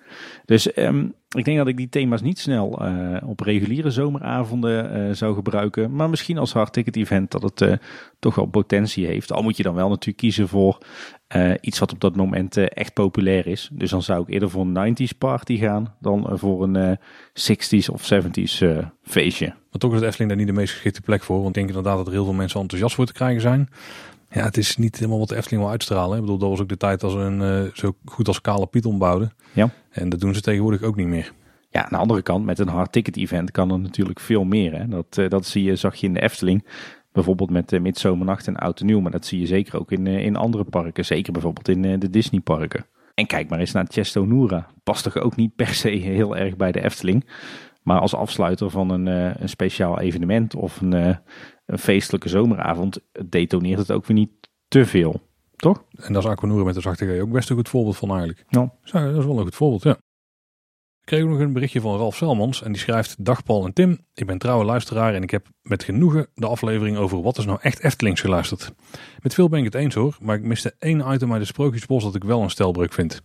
Dus um, ik denk dat ik die thema's niet snel op reguliere zomeravonden zou gebruiken. Maar misschien als hardticket event dat het toch wel potentie heeft. Al moet je dan wel natuurlijk kiezen voor iets wat op dat moment echt populair is. Dus dan zou ik eerder voor een 90s party gaan dan voor een 60s of 70s feestje. Maar toch is de Efteling daar niet de meest geschikte plek voor. Want ik denk inderdaad dat er heel veel mensen enthousiast voor te krijgen zijn. Ja, het is niet helemaal wat de Efteling wil uitstralen. Ik bedoel, dat was ook de tijd als een uh, zo goed als Kale Piet ombouwden. Ja. En dat doen ze tegenwoordig ook niet meer. Ja, aan de andere kant, met een hard ticket event kan er natuurlijk veel meer. Hè? Dat, dat zie je, zag je in de Efteling. Bijvoorbeeld met uh, Midzomernacht en Oud en Nieuw. Maar dat zie je zeker ook in, in andere parken. Zeker bijvoorbeeld in de Disney parken. En kijk maar eens naar Chesto Noora. Past toch ook niet per se heel erg bij de Efteling. Maar als afsluiter van een, een speciaal evenement of een, een feestelijke zomeravond detoneert het ook weer niet te veel. Toch? En dat is Aquanura met de zachte G ook best een goed voorbeeld van eigenlijk. Ja. dat is wel een goed voorbeeld, ja. Kreeg ook nog een berichtje van Ralf Selmans en die schrijft... Dag Paul en Tim, ik ben trouwe luisteraar en ik heb met genoegen de aflevering over wat is nou echt Eftelings geluisterd. Met veel ben ik het eens hoor, maar ik miste één item uit de Sprookjesbos dat ik wel een stelbreuk vind.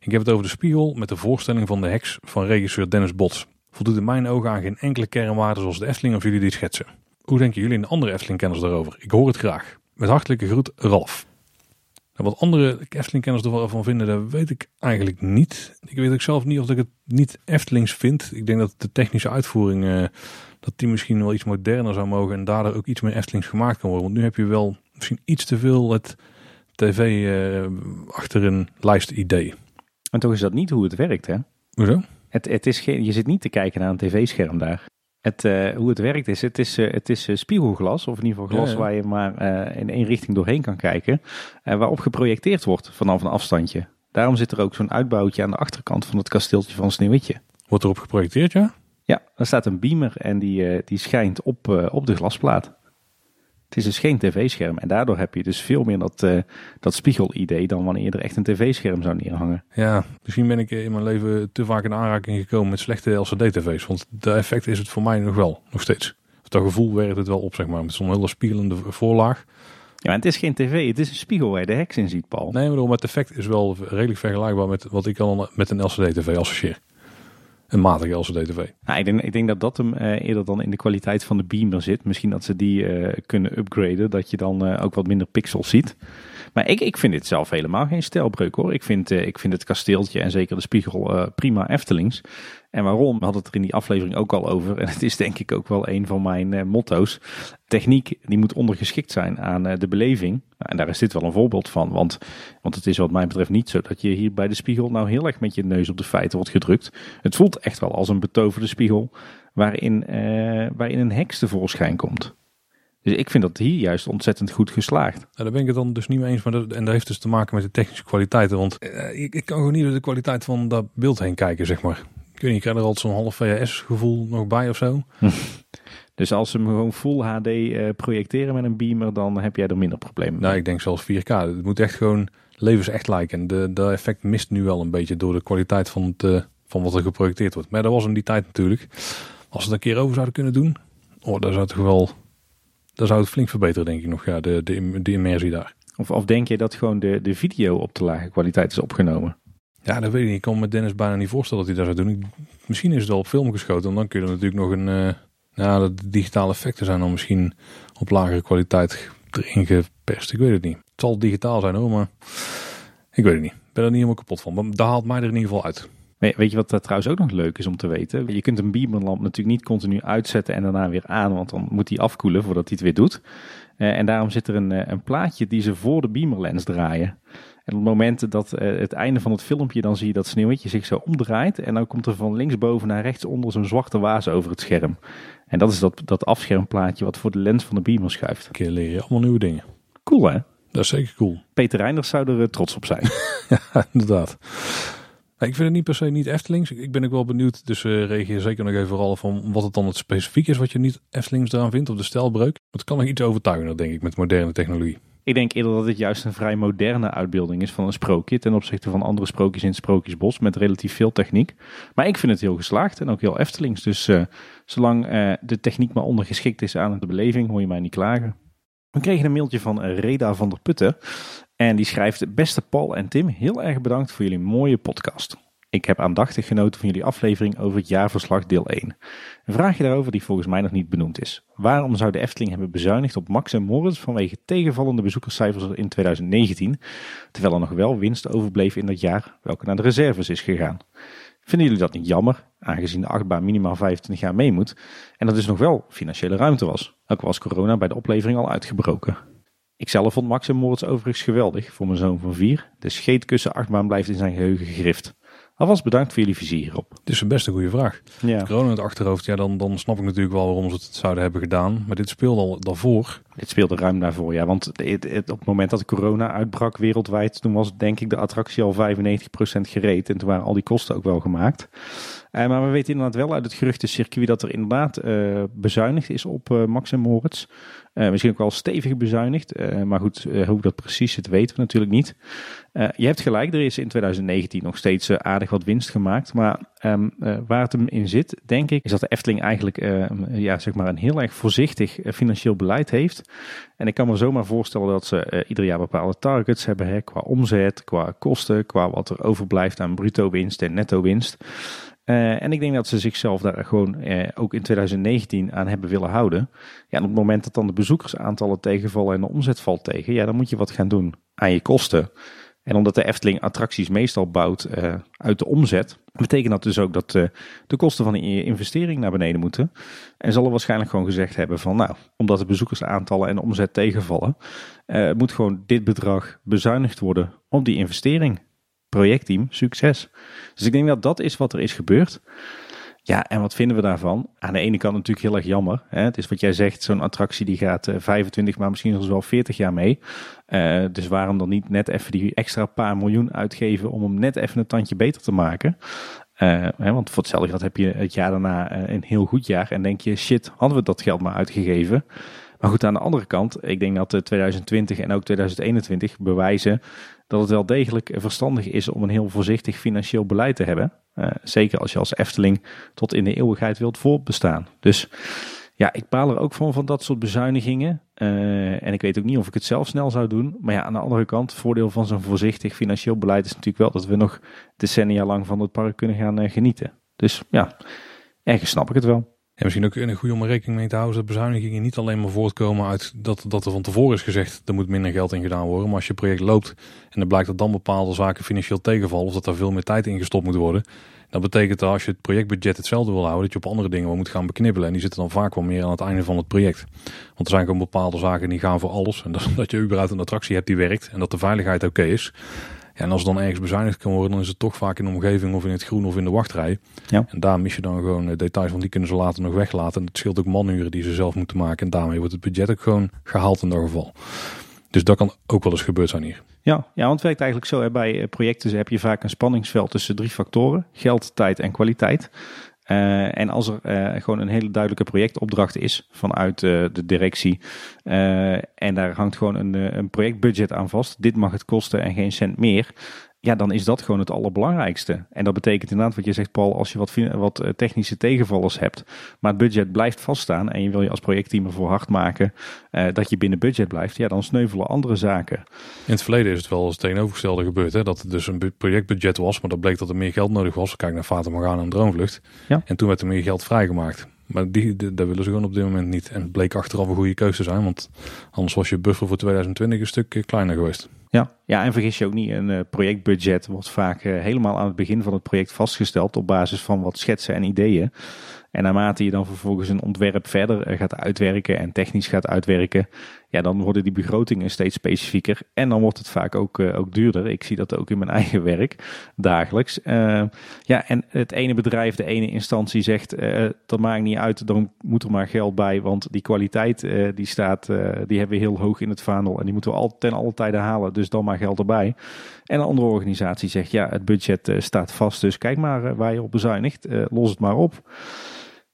Ik heb het over de spiegel met de voorstelling van de heks van regisseur Dennis Bots. Voldoet in mijn ogen aan geen enkele kernwaarde zoals de Efteling of jullie die schetsen. Hoe denken jullie en de andere Efteling-kenners daarover? Ik hoor het graag. Met hartelijke groet, Ralf. En wat andere Efteling-kenners ervan vinden, dat weet ik eigenlijk niet. Ik weet ook zelf niet of ik het niet Eftelings vind. Ik denk dat de technische uitvoering, uh, dat die misschien wel iets moderner zou mogen en daardoor ook iets meer Eftelings gemaakt kan worden. Want nu heb je wel misschien iets te veel het tv uh, achter een lijst idee. En toch is dat niet hoe het werkt, hè? Hoezo? Het, het is geen, je zit niet te kijken naar een tv-scherm daar. Het, uh, hoe het werkt is, het is, uh, het is uh, spiegelglas, of in ieder geval glas ja, ja. waar je maar in één richting doorheen kan kijken, waarop geprojecteerd wordt vanaf een afstandje. Daarom zit er ook zo'n uitbouwtje aan de achterkant van het kasteeltje van Sneeuwwitje. Wordt erop geprojecteerd, ja? Ja, er staat een beamer en die, die schijnt op, op de glasplaat. Het is dus geen tv-scherm en daardoor heb je dus veel meer dat, uh, dat spiegel-idee dan wanneer je er echt een tv-scherm zou neerhangen. Ja, misschien ben ik in mijn leven te vaak in aanraking gekomen met slechte LCD-tv's, want de effect is het voor mij nog wel, nog steeds. Dat gevoel werkt het wel op, zeg maar, met zo'n hele spiegelende voorlaag. Ja, maar het is geen tv, het is een spiegel waar je de heks in ziet, Paul. Nee, maar het effect is wel redelijk vergelijkbaar met wat ik al met een LCD-tv associeer een matige LCD-TV. Nou, ik, denk, ik denk dat dat hem uh, eerder dan in de kwaliteit van de beamer zit. Misschien dat ze die uh, kunnen upgraden, dat je dan uh, ook wat minder pixels ziet. Maar ik, ik vind dit zelf helemaal geen stijlbreuk hoor. Ik vind, ik vind het kasteeltje en zeker de spiegel prima Eftelings. En waarom? We hadden het er in die aflevering ook al over. En het is denk ik ook wel een van mijn uh, motto's. Techniek die moet ondergeschikt zijn aan uh, de beleving. En daar is dit wel een voorbeeld van. Want, want het is wat mij betreft niet zo dat je hier bij de spiegel nou heel erg met je neus op de feiten wordt gedrukt. Het voelt echt wel als een betoverde spiegel waarin, uh, waarin een heks tevoorschijn komt. Dus ik vind dat hier juist ontzettend goed geslaagd. Ja, daar ben ik het dan dus niet mee eens. Maar dat, en dat heeft dus te maken met de technische kwaliteiten. Want ik, ik kan gewoon niet door de kwaliteit van dat beeld heen kijken, zeg maar. Ik weet niet, ik krijg er altijd zo'n half VHS gevoel nog bij of zo. <laughs> Dus als ze hem gewoon full HD uh, projecteren met een beamer, dan heb jij er minder problemen mee. Nou, ik denk zelfs 4K. Het moet echt gewoon levensecht lijken. De, de effect mist nu wel een beetje door de kwaliteit van, het, uh, van wat er geprojecteerd wordt. Maar dat was in die tijd natuurlijk. Als we het een keer over zouden kunnen doen, oh, dan zou het wel, dan zou het flink verbeteren, denk ik nog. Ja, de, de, de immersie daar. Of, of denk je dat gewoon de, de video op de lage kwaliteit is opgenomen? Ja, dat weet ik. Ik kan me Dennis bijna niet voorstellen dat hij dat zou doen. Misschien is het al op film geschoten. En dan kun je er natuurlijk nog een... Uh, ja, de digitale effecten zijn dan misschien op lagere kwaliteit erin geperst. Ik weet het niet. Het zal digitaal zijn hoor, maar ik weet het niet. Ik ben er niet helemaal kapot van. Maar daar haalt mij er in ieder geval uit. Weet je wat dat trouwens ook nog leuk is om te weten? Je kunt een beamerlamp natuurlijk niet continu uitzetten en daarna weer aan, want dan moet hij afkoelen voordat hij het weer doet. Uh, en daarom zit er een, een plaatje die ze voor de beamerlens draaien. En op het moment dat uh, het einde van het filmpje, dan zie je dat sneeuwwitje zich zo omdraait. En dan komt er van linksboven naar rechtsonder zo'n zwarte waas over het scherm. En dat is dat, dat afschermplaatje wat voor de lens van de beamer schuift. Een keer leer je allemaal nieuwe dingen. Cool hè? Dat is zeker cool. Peter Reinders zou er trots op zijn. <laughs> ja, inderdaad. Ik vind het niet per se niet Eftelings. Ik ben ook wel benieuwd, dus uh, reageer zeker nog even vooral van wat het dan het specifiek is wat je niet Eftelings eraan vindt, of de stijlbreuk. Het kan nog iets overtuigender, denk ik, met moderne technologie. Ik denk eerder dat het juist een vrij moderne uitbeelding is van een sprookje ten opzichte van andere sprookjes in het Sprookjesbos met relatief veel techniek. Maar ik vind het heel geslaagd en ook heel Eftelings. Dus uh, zolang uh, de techniek maar ondergeschikt is aan de beleving, hoor je mij niet klagen. We kregen een mailtje van Reda van der Putten. En die schrijft: Beste Paul en Tim, heel erg bedankt voor jullie mooie podcast. Ik heb aandachtig genoten van jullie aflevering over het jaarverslag deel 1. Een vraagje daarover die volgens mij nog niet benoemd is. Waarom zou de Efteling hebben bezuinigd op Max en Moritz vanwege tegenvallende bezoekerscijfers in 2019, terwijl er nog wel winst overbleef in dat jaar, welke naar de reserves is gegaan? Vinden jullie dat niet jammer, aangezien de achtbaan minimaal 25 jaar mee moet en er dus nog wel financiële ruimte was? Ook was corona bij de oplevering al uitgebroken. Ikzelf vond Max en Moritz overigens geweldig voor mijn zoon van vier. De scheetkussen achtbaan blijft in zijn geheugen gegrift. Alvast bedankt voor jullie visie hierop. Het is een best een goede vraag. Ja. Corona in het achterhoofd, ja, dan, dan snap ik natuurlijk wel waarom ze het zouden hebben gedaan. Maar dit speelde al daarvoor. Dit speelde ruim daarvoor, ja. Want het, het, op het moment dat corona uitbrak wereldwijd, toen was denk ik de attractie al 95% gereed. En toen waren al die kosten ook wel gemaakt. Uh, maar we weten inderdaad wel uit het geruchtencircuit dat er inderdaad uh, bezuinigd is op uh, Max en Moritz. misschien ook wel stevig bezuinigd. maar goed, hoe dat precies zit weten we natuurlijk niet. je hebt gelijk, er is in 2019 nog steeds aardig wat winst gemaakt. Maar ehm, waar het hem in zit, denk ik, is dat de Efteling eigenlijk ja, zeg maar een heel erg voorzichtig financieel beleid heeft. En ik kan me zomaar voorstellen dat ze ieder jaar bepaalde targets hebben hè, qua omzet, qua kosten, qua wat er overblijft aan bruto winst en netto winst. Uh, en ik denk dat ze zichzelf daar gewoon uh, ook in 2019 aan hebben willen houden. Ja, op het moment dat dan de bezoekersaantallen tegenvallen en de omzet valt tegen, ja, dan moet je wat gaan doen aan je kosten. En omdat de Efteling attracties meestal bouwt uh, uit de omzet, betekent dat dus ook dat de kosten van de investering naar beneden moeten. En zal er waarschijnlijk gewoon gezegd hebben van, nou, omdat de bezoekersaantallen en de omzet tegenvallen, moet gewoon dit bedrag bezuinigd worden op die investering projectteam succes. Dus ik denk dat dat is wat er is gebeurd. Ja, en wat vinden we daarvan? Aan de ene kant natuurlijk heel erg jammer. Hè? Het is wat jij zegt, zo'n attractie die gaat 25, eh, maar misschien zelfs wel 40 jaar mee. Uh, dus waarom dan niet net even die extra paar miljoen uitgeven om hem net even een tandje beter te maken? Uh, hè, want voor hetzelfde geld heb je het jaar daarna een heel goed jaar en denk je, shit, hadden we dat geld maar uitgegeven. Maar goed, aan de andere kant, ik denk dat 2020 en ook 2021 bewijzen dat het wel degelijk verstandig is om een heel voorzichtig financieel beleid te hebben. Uh, zeker als je als Efteling tot in de eeuwigheid wilt voortbestaan. Dus ja, ik baal er ook van, van dat soort bezuinigingen. Uh, en ik weet ook niet of ik het zelf snel zou doen. Maar ja, aan de andere kant, voordeel van zo'n voorzichtig financieel beleid is natuurlijk wel dat we nog decennia lang van het park kunnen gaan uh, genieten. Dus ja, ergens snap ik het wel. En misschien ook een goede om rekening mee te houden dat bezuinigingen niet alleen maar voortkomen uit dat, dat er van tevoren is gezegd er moet minder geld in gedaan worden. Maar als je project loopt en er blijkt dat dan bepaalde zaken financieel tegenvallen of dat er veel meer tijd in gestopt moet worden. Dat betekent dat als je het projectbudget hetzelfde wil houden, dat je op andere dingen moet gaan beknibbelen. En die zitten dan vaak wel meer aan het einde van het project. Want er zijn gewoon bepaalde zaken die gaan voor alles. En dat <laughs> je überhaupt een attractie hebt die werkt en dat de veiligheid oké is. Ja, en als dan ergens bezuinigd kan worden, dan is het toch vaak in de omgeving of in het groen of in de wachtrij. Ja. En daar mis je dan gewoon eh, details, want die kunnen ze later nog weglaten. En het scheelt ook manuren die ze zelf moeten maken. En daarmee wordt het budget ook gewoon gehaald in dat geval. Dus dat kan ook wel eens gebeurd zijn hier. Ja, ja want het werkt eigenlijk zo. Hè. Bij eh, projecten heb je vaak een spanningsveld tussen drie factoren. Geld, tijd en kwaliteit. Uh, en als er uh, gewoon een hele duidelijke projectopdracht is vanuit uh, de directie en daar hangt gewoon een, een projectbudget aan vast, dit mag het kosten en geen cent meer, ja, dan is dat gewoon het allerbelangrijkste. En dat betekent inderdaad wat je zegt, Paul, als je wat, wat eh, technische tegenvallers hebt, maar het budget blijft vaststaan en je wil je als projectteam ervoor hard maken uh, dat je binnen budget blijft, ja, dan sneuvelen andere zaken. In het verleden is het wel eens het tegenovergestelde gebeurd, hè? dat het dus een projectbudget was, maar dat bleek dat er meer geld nodig was. Kijk naar Fata Morgana en Droomvlucht. Ja. En toen werd er meer geld vrijgemaakt. Maar die, die, dat willen ze gewoon op dit moment niet. En het bleek achteraf een goede keuze te zijn, want anders was je buffer voor 2020 een stuk eh, kleiner geweest. Ja, ja en vergis je ook niet, een uh, projectbudget wordt vaak uh, helemaal aan het begin van het project vastgesteld op basis van wat schetsen en ideeën. En naarmate je dan vervolgens een ontwerp verder gaat uitwerken en technisch gaat uitwerken, ja, dan worden die begrotingen steeds specifieker. En dan wordt het vaak ook, uh, ook duurder. Ik zie dat ook in mijn <laughs> eigen werk dagelijks. Uh, ja, en het ene bedrijf, de ene instantie zegt, uh, dat maakt niet uit, dan moet er maar geld bij. Want die kwaliteit die staat, die hebben we heel hoog in het vaandel. En die moeten we al, ten alle tijde halen, dus dan maar geld erbij. En een andere organisatie zegt, ja, het budget staat vast, dus kijk maar waar je op bezuinigt. los het maar op.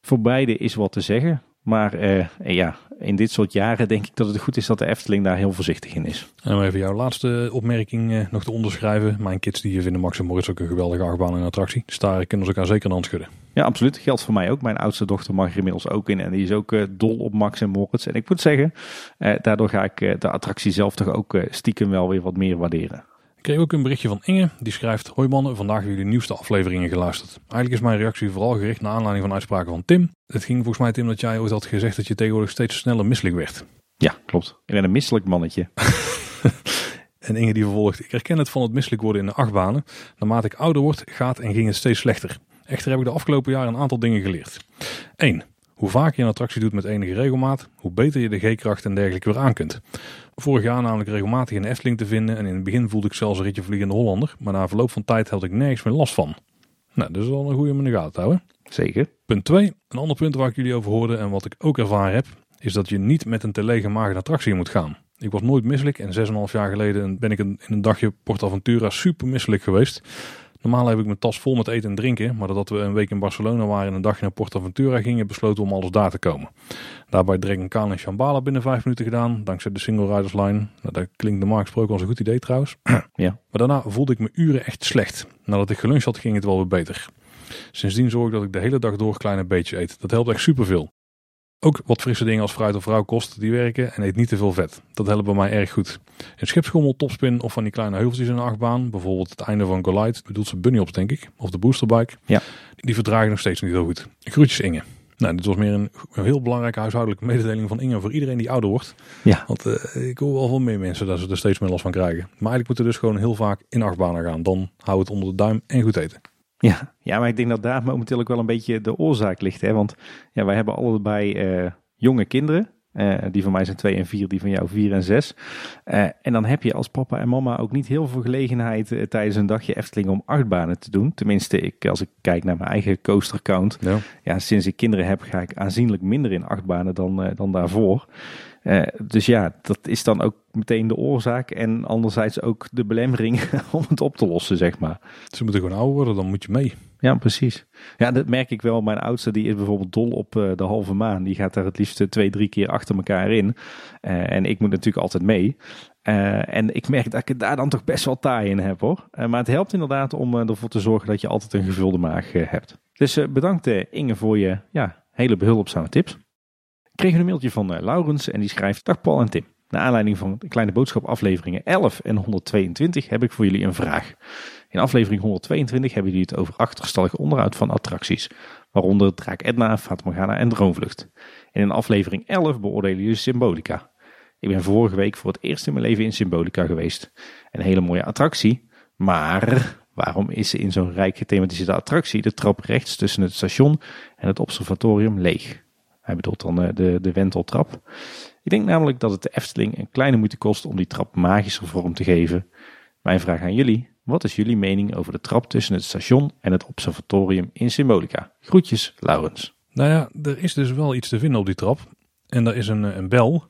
Voor beide is wat te zeggen. Maar uh, ja, in dit soort jaren denk ik dat het goed is dat de Efteling daar heel voorzichtig in is. En om even jouw laatste opmerking uh, nog te onderschrijven. Mijn kids die vinden Max en Moritz ook een geweldige achtbaan en attractie. Dus daar kunnen ze elkaar zeker een hand schudden. Ja, absoluut. Geldt voor mij ook. Mijn oudste dochter mag er inmiddels ook in. En die is ook dol op Max en Moritz. En ik moet zeggen, daardoor ga ik de attractie zelf toch ook stiekem wel weer wat meer waarderen kreeg ook een berichtje van Inge. Die schrijft: Hoi mannen, vandaag hebben jullie nieuwste afleveringen geluisterd. Eigenlijk is mijn reactie vooral gericht naar aanleiding van uitspraken van Tim. Het ging volgens mij, Tim, dat jij ooit had gezegd dat je tegenwoordig steeds sneller misselijk werd. Ja, klopt. Ik ben een misselijk mannetje. <laughs> en Inge die vervolgt: Ik herken het van het misselijk worden in de achtbanen. Naarmate ik ouder word, gaat en ging het steeds slechter. Echter heb ik de afgelopen jaren een aantal dingen geleerd. 1. Hoe vaak je een attractie doet met enige regelmaat, hoe beter je de G-kracht en dergelijke weer aan kunt. Vorig jaar namelijk regelmatig een Efteling te vinden en in het begin voelde ik zelfs een ritje vliegende Hollander, maar na verloop van tijd had ik nergens meer last van. Nou, dat is wel een goede om in de gaten te houden. Zeker. Punt 2. Een ander punt waar ik jullie over hoorde en wat ik ook ervaren heb, is dat je niet met een te lege maag een attractie moet gaan. Ik was nooit misselijk en 6,5 jaar geleden ben ik in een dagje Port Aventura super misselijk geweest. Normaal heb ik mijn tas vol met eten en drinken, maar doordat we een week in Barcelona waren en een dagje naar PortAventura gingen, besloten we om alles daar te komen. Daarbij een Kaan en Shambhala binnen vijf minuten gedaan, dankzij de Single Riders Line. Nou, dat klinkt normaal gesproken als een goed idee trouwens. <clears throat> Ja. Maar daarna voelde ik me uren echt slecht. Nadat ik geluncht had, ging het wel weer beter. Sindsdien zorg ik dat ik de hele dag door kleine beetjes eet. Dat helpt echt superveel. Ook wat frisse dingen als fruit of rauwkost, die werken en eet niet te veel vet. Dat helpt bij mij erg goed. Een schipschommel, topspin of van die kleine heuveltjes in een achtbaan. Bijvoorbeeld het einde van Goliath, bedoelt ze bunny denk ik. Of de boosterbike. Ja. Die verdragen nog steeds niet heel goed. Groetjes Inge. Nou, dit was meer een, een heel belangrijke huishoudelijke <laughs> mededeling van Inge voor iedereen die ouder wordt. Ja. Want eh, ik hoor wel van meer mensen dat ze er steeds meer last van krijgen. Maar eigenlijk moeten we dus gewoon heel vaak in achtbanen gaan. Dan hou het onder de duim en goed eten. Ja, ja, maar ik denk dat daar momenteel ook wel een beetje de oorzaak ligt. Hè? Want ja, wij hebben allebei eh, jonge kinderen. Eh, die van mij zijn twee en vier, die van jou vier en zes. Eh, en dan heb je als papa en mama ook niet heel veel gelegenheid tijdens een dagje Efteling om achtbanen te doen. Tenminste, ik, als ik kijk naar mijn eigen coaster count. Ja. Ja, sinds ik kinderen heb, ga ik aanzienlijk minder in achtbanen dan, dan daarvoor. Eh, dus ja, dat is dan ook meteen de oorzaak. En anderzijds ook de belemmering <laughs> om het op te lossen, zeg maar. Ze moeten gewoon ouder worden, dan moet je mee. Ja, precies. Ja, dat merk ik wel. Mijn oudste die is bijvoorbeeld dol op eh, de halve maan. Die gaat daar het liefst eh, twee, drie keer achter elkaar in. En ik moet natuurlijk altijd mee. En ik merk dat ik het daar dan toch best wel taai in heb hoor. Maar het helpt inderdaad om ervoor te zorgen dat je altijd een gevulde maag hebt. Dus bedankt Inge voor je ja, hele behulpzame tips. Kreeg een mailtje van eh, Laurens en die schrijft... Dag Paul en Tim. Naar aanleiding van de kleine boodschap afleveringen 11 en 122 heb ik voor jullie een vraag. In aflevering 122 hebben jullie het over achterstallig onderhoud van attracties. Waaronder Draak Edna, Fata en Droomvlucht. En in aflevering 11 beoordelen jullie Symbolica. Ik ben vorige week voor het eerst in mijn leven in Symbolica geweest. Een hele mooie attractie. Maar waarom is in zo'n rijk gethematiseerde attractie de trap rechts tussen het station en het observatorium leeg? Hij bedoelt dan eh, de, de wenteltrap. Ik denk namelijk dat het de Efteling een kleine moeite kost om die trap magischer vorm te geven. Mijn vraag aan jullie. Wat is jullie mening over de trap tussen het station en het observatorium in Symbolica? Groetjes, Laurens. Nou ja, er is dus wel iets te vinden op die trap. En daar is een, eh, een bel.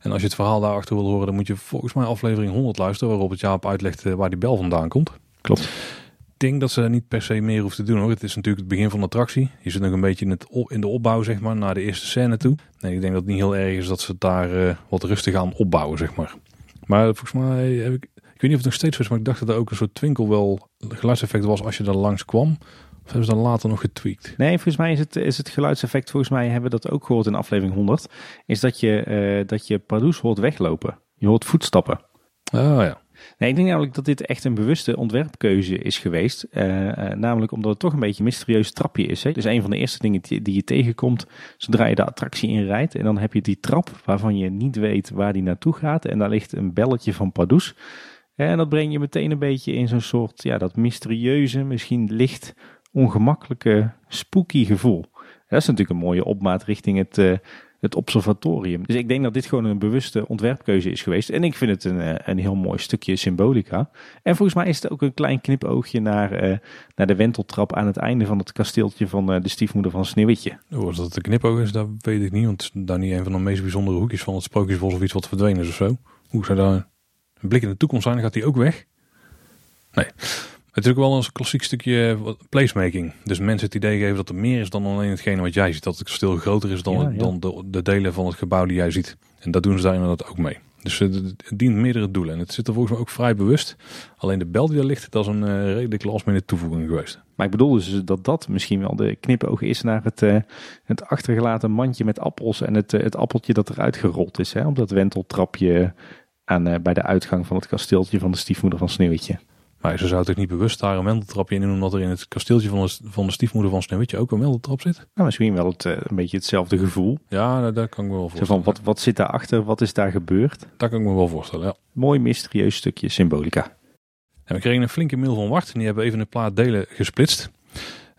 En als je het verhaal daarachter wil horen, dan moet je volgens mij aflevering 100 luisteren. Waarop het Jaap uitlegt eh, waar die bel vandaan komt. Klopt. Ik denk dat ze niet per se meer hoeft te doen hoor. Het is natuurlijk het begin van de attractie. Je zit nog een beetje in, het, op- in de opbouw, zeg maar, naar de eerste scène toe. Nee, ik denk dat het niet heel erg is dat ze daar eh, wat rustig aan opbouwen, zeg maar. Maar volgens mij heb ik, ik weet niet of het nog steeds is, maar ik dacht dat er ook een soort twinkel wel geluidseffect was als je er langs kwam. Of hebben ze dan later nog getweakt? Nee, volgens mij is het, is het geluidseffect, volgens mij hebben we dat ook gehoord in aflevering 100, is dat je, eh dat je Pardoes hoort weglopen. Je hoort voetstappen. Ah ja. Nee, ik denk namelijk dat dit echt een bewuste ontwerpkeuze is geweest. Eh, eh, namelijk omdat het toch een beetje een mysterieus trapje is. Hè? Dus een van de eerste dingen die, je tegenkomt zodra je de attractie inrijdt. En dan heb je die trap waarvan je niet weet waar die naartoe gaat. En daar ligt een belletje van Pardoes. En dat breng je meteen een beetje in zo'n soort, ja, dat mysterieuze, misschien licht ongemakkelijke, spooky gevoel. Dat is natuurlijk een mooie opmaat richting het, eh, het observatorium. Dus ik denk dat dit gewoon een bewuste ontwerpkeuze is geweest. En ik vind het een, eh, een heel mooi stukje symbolica. En volgens mij is het ook een klein knipoogje naar, eh, naar de wenteltrap aan het einde van het kasteeltje van eh, de stiefmoeder van Sneeuwwitje. Oh, als dat de knipoog is, dat weet ik niet. Want daar niet een van de meest bijzondere hoekjes van het sprookjesbos of iets wat verdwenen is of zo. Hoe zou daar een blik in de toekomst zijn, dan gaat die ook weg? Nee. Het is ook wel een klassiek stukje eh, placemaking. Dus mensen het idee geven dat er meer is dan alleen hetgene wat jij ziet. Dat het kasteel groter is dan, Ja, ja. dan de, de delen van het gebouw die jij ziet. En dat doen ze daar inderdaad ook mee. Dus eh, het het dient meerdere doelen. En het zit er volgens mij ook vrij bewust. Alleen de bel die er ligt, dat is een eh, redelijk last minute toevoeging geweest. Maar ik bedoel dus dat dat misschien wel de knipoog is naar het, het achtergelaten mandje met appels en het, het appeltje dat eruit gerold is. Hè, op dat wenteltrapje aan, bij de uitgang van het kasteeltje van de stiefmoeder van Sneeuwwitje. Maar ze zou toch niet bewust daar een wenteltrapje in doen, omdat er in het kasteeltje van de, van de stiefmoeder van Sneeuwwitje ook een wenteltrap zit? Nou, misschien wel het, eh, een beetje hetzelfde gevoel. Ja, daar, daar kan ik me wel Zo voorstellen. van, wat, wat zit daarachter? Wat is daar gebeurd? Daar kan ik me wel voorstellen, ja. Mooi mysterieus stukje symbolica. En we kregen een flinke mail van Wart. En die hebben even een plaat delen gesplitst.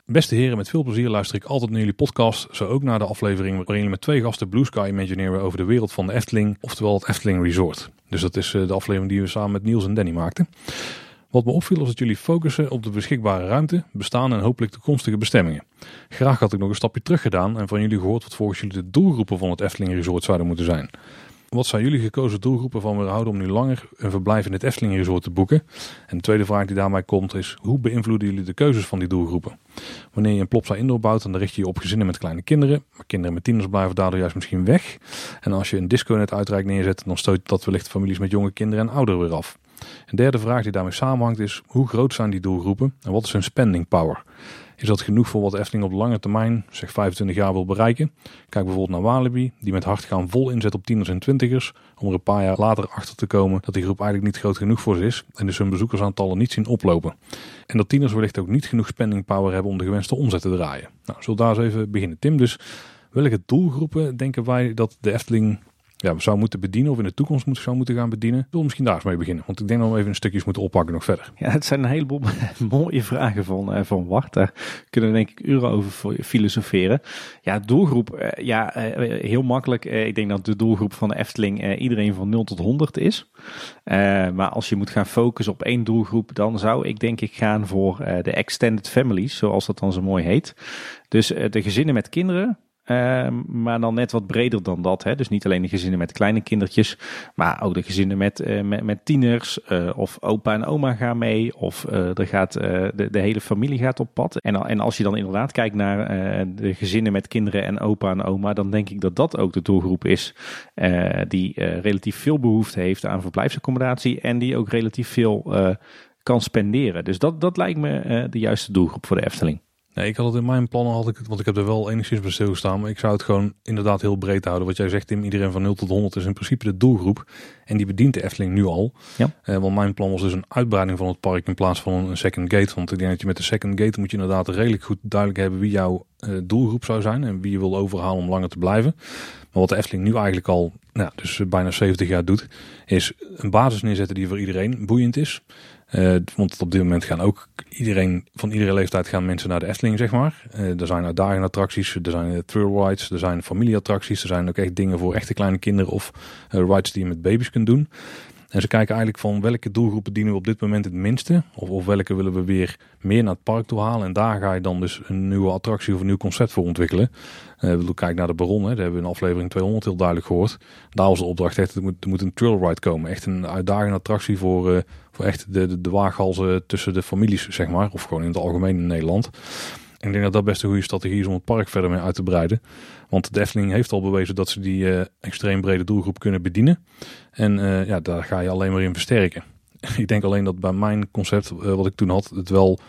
Beste heren, met veel plezier luister ik altijd naar jullie podcast. Zo ook naar de aflevering waarin jullie met twee gasten Blue Sky imagineren over de wereld van de Efteling. Oftewel het Efteling Resort. Dus dat is eh, de aflevering die we samen met Niels en Danny maakten. Wat me opviel was dat jullie focussen op de beschikbare ruimte, bestaande en hopelijk toekomstige bestemmingen. Graag had ik nog een stapje terug gedaan en van jullie gehoord wat volgens jullie de doelgroepen van het Efteling Resort zouden moeten zijn. Wat zijn jullie gekozen doelgroepen van houden om nu langer een verblijf in het Efteling Resort te boeken? En de tweede vraag die daarbij komt is, hoe beïnvloeden jullie de keuzes van die doelgroepen? Wanneer je een Plopsa Indoor dan richt je je op gezinnen met kleine kinderen. Maar kinderen met tieners blijven daardoor juist misschien weg. En als je een disco-net uitrijk neerzet, dan stoot dat wellicht families met jonge kinderen en ouderen weer af. Een derde vraag die daarmee samenhangt is, hoe groot zijn die doelgroepen en wat is hun spending power? Is dat genoeg voor wat Efteling op lange termijn, zeg 25 jaar, wil bereiken? Kijk bijvoorbeeld naar Walibi, die met hard gaan vol inzet op tieners en twintigers, om er een paar jaar later achter te komen dat die groep eigenlijk niet groot genoeg voor ze is en dus hun bezoekersaantallen niet zien oplopen. En dat tieners wellicht ook niet genoeg spending power hebben om de gewenste omzet te draaien. Nou, zullen daar eens even beginnen. Tim, dus welke doelgroepen denken wij dat de Efteling ja, zou moeten bedienen of in de toekomst zou moeten gaan bedienen. Ik wil misschien daar eens mee beginnen, want ik denk dat we even een stukjes moeten oppakken nog verder. Ja, het zijn een heleboel <laughs> mooie vragen van, uh, van Wart. Daar kunnen we denk ik uren over filosoferen. Ja, doelgroep, uh, ja, uh, heel makkelijk. ik denk dat de doelgroep van de Efteling iedereen van 0 tot 100 is. maar als je moet gaan focussen op één doelgroep, dan zou ik denk ik gaan voor de extended families, zoals dat dan zo mooi heet. Dus de gezinnen met kinderen, Ehm, maar dan net wat breder dan dat. Hè? Dus niet alleen de gezinnen met kleine kindertjes, maar ook de gezinnen met, uh, met, tieners. Uh, of opa en oma gaan mee. Of uh, er gaat, de, de, hele familie gaat op pad. En, en als je dan inderdaad kijkt naar de gezinnen met kinderen en opa en oma, dan denk ik dat dat ook de doelgroep is die relatief veel behoefte heeft aan verblijfsaccommodatie. En die ook relatief veel kan spenderen. Dus dat, dat lijkt me de juiste doelgroep voor de Efteling. Nee, ik had het in mijn plannen, had ik het, want ik heb er wel enigszins bij stilgestaan. Maar ik zou het gewoon inderdaad heel breed houden. Wat jij zegt, Tim, iedereen van 0 tot 100 is in principe de doelgroep. En die bedient de Efteling nu al. Ja. Eh, want mijn plan was dus een uitbreiding van het park in plaats van een second gate. Want ik denk dat je met de second gate moet je inderdaad redelijk goed duidelijk hebben wie jouw uh, doelgroep zou zijn. En wie je wil overhalen om langer te blijven. Maar wat de Efteling nu eigenlijk al, nou, dus bijna 70 jaar doet, is een basis neerzetten die voor iedereen boeiend is. Uh, want op dit moment gaan ook iedereen, van iedere leeftijd gaan mensen naar de Efteling, zeg maar. Uh, er zijn uitdagende attracties, er zijn thrill rides, er zijn familieattracties. Er zijn ook echt dingen voor echte kleine kinderen of rides die je met baby's kunt doen. En ze kijken eigenlijk van welke doelgroepen dienen we op dit moment het minste. Of, of welke willen we weer meer naar het park toe halen. En daar ga je dan dus een nieuwe attractie of een nieuw concept voor ontwikkelen. We kijken naar de Baron. Hè. Daar hebben we in aflevering 200 heel duidelijk gehoord. Daar was de opdracht echt, er moet, er moet een trail ride komen. Echt een uitdagende attractie voor, uh, voor echt de, de, de waaghalzen tussen de families, zeg maar. Of gewoon in het algemeen in Nederland. Ik denk dat dat best een goede strategie is om het park verder mee uit te breiden. Want de heeft al bewezen dat ze die uh, extreem brede doelgroep kunnen bedienen. En uh, ja, daar ga je alleen maar in versterken. <laughs> ik denk alleen dat bij mijn concept, uh, wat ik toen had, het wel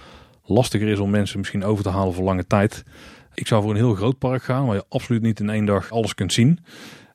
lastiger is om mensen misschien over te halen voor lange tijd. Ik zou voor een heel groot park gaan, waar je absoluut niet in één dag alles kunt zien.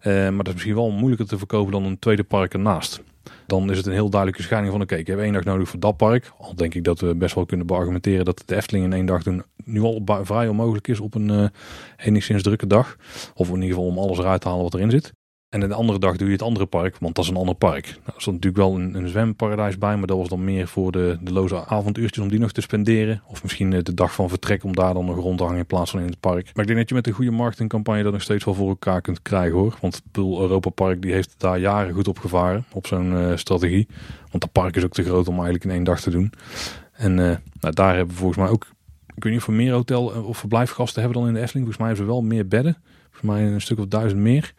maar dat is misschien wel moeilijker te verkopen dan een tweede park ernaast dan is het een heel duidelijke scheiding van oké, okay, ik heb één dag nodig voor dat park. Al denk ik dat we best wel kunnen beargumenteren dat de Efteling in één dag nu al vrij onmogelijk is op een enigszins drukke dag. Of in ieder geval om alles eruit te halen wat erin zit. En de andere dag doe je het andere park, want dat is een ander park. Nou, er stond natuurlijk wel een, zwemparadijs bij, maar dat was dan meer voor de, de loze avonduurtjes om die nog te spenderen. Of misschien eh, de dag van vertrek om daar dan nog rond te hangen in plaats van in het park. Maar ik denk dat je met een goede marketingcampagne dat nog steeds wel voor elkaar kunt krijgen hoor. Want bedoel, Europa Park die heeft daar jaren goed op gevaren, op zo'n uh, strategie. Want dat park is ook te groot om eigenlijk in één dag te doen. En uh, nou, daar hebben we volgens mij ook, ik weet niet meer hotel- of verblijfgasten hebben dan in de Efteling. Volgens mij hebben ze wel meer bedden. Volgens mij een stuk of duizend meer.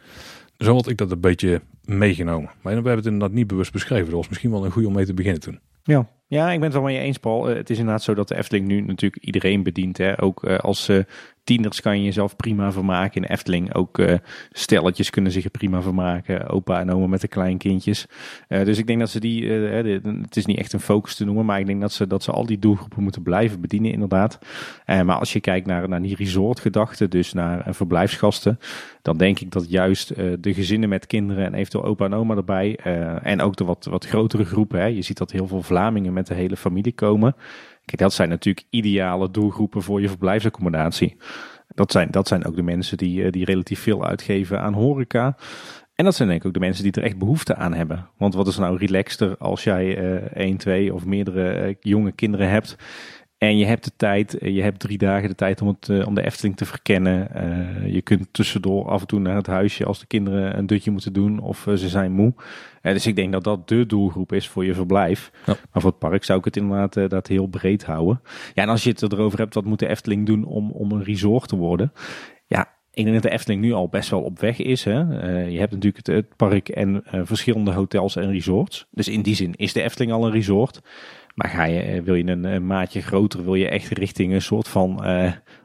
Zo had ik dat een beetje meegenomen. Maar we hebben het inderdaad niet bewust beschreven. Dat was misschien wel een goede om mee te beginnen toen. Ja, ja ik ben het wel met je eens, Paul. Eh, het is inderdaad zo dat de Efteling nu natuurlijk iedereen bedient. Hè? Ook uh, als uh, tieners kan je jezelf prima vermaken in Efteling. Ook uh, stelletjes kunnen zich er prima vermaken. Opa en oma met de kleinkindjes. Uh, dus ik denk dat ze die, uh, het is niet echt een focus te noemen, maar ik denk dat ze, dat ze al die doelgroepen moeten blijven bedienen inderdaad. maar als je kijkt naar, naar die resortgedachte, dus naar verblijfsgasten, dan denk ik dat juist de gezinnen met kinderen en eventueel opa en oma erbij, en ook de wat, wat grotere groepen, hè, je ziet dat heel veel Vlamingen met de hele familie komen. Kijk, dat zijn natuurlijk ideale doelgroepen voor je verblijfsaccommodatie. Dat zijn, dat zijn ook de mensen die, eh, die relatief veel uitgeven aan horeca. En dat zijn denk ik ook de mensen die er echt behoefte aan hebben. Want wat is nou relaxter als jij uh, één, twee of meerdere uh, jonge kinderen hebt en je hebt de tijd, eh, je hebt drie dagen de tijd om, het, eh, om de Efteling te verkennen. Uh, je kunt tussendoor af en toe naar het huisje als de kinderen een dutje moeten doen of ze zijn moe. Uh, dus ik denk dat dat de doelgroep is voor je verblijf. Ja. Maar voor het park zou ik het inderdaad dat heel breed houden. Ja, en als je het erover hebt, wat moet de Efteling doen om, om een resort te worden? Ja, Ik denk dat de Efteling nu al best wel op weg is. Hè? je hebt natuurlijk het, het park en verschillende hotels en resorts. Dus in die zin is de Efteling al een resort. Maar ga je, wil je een, een maatje groter, wil je echt richting een soort van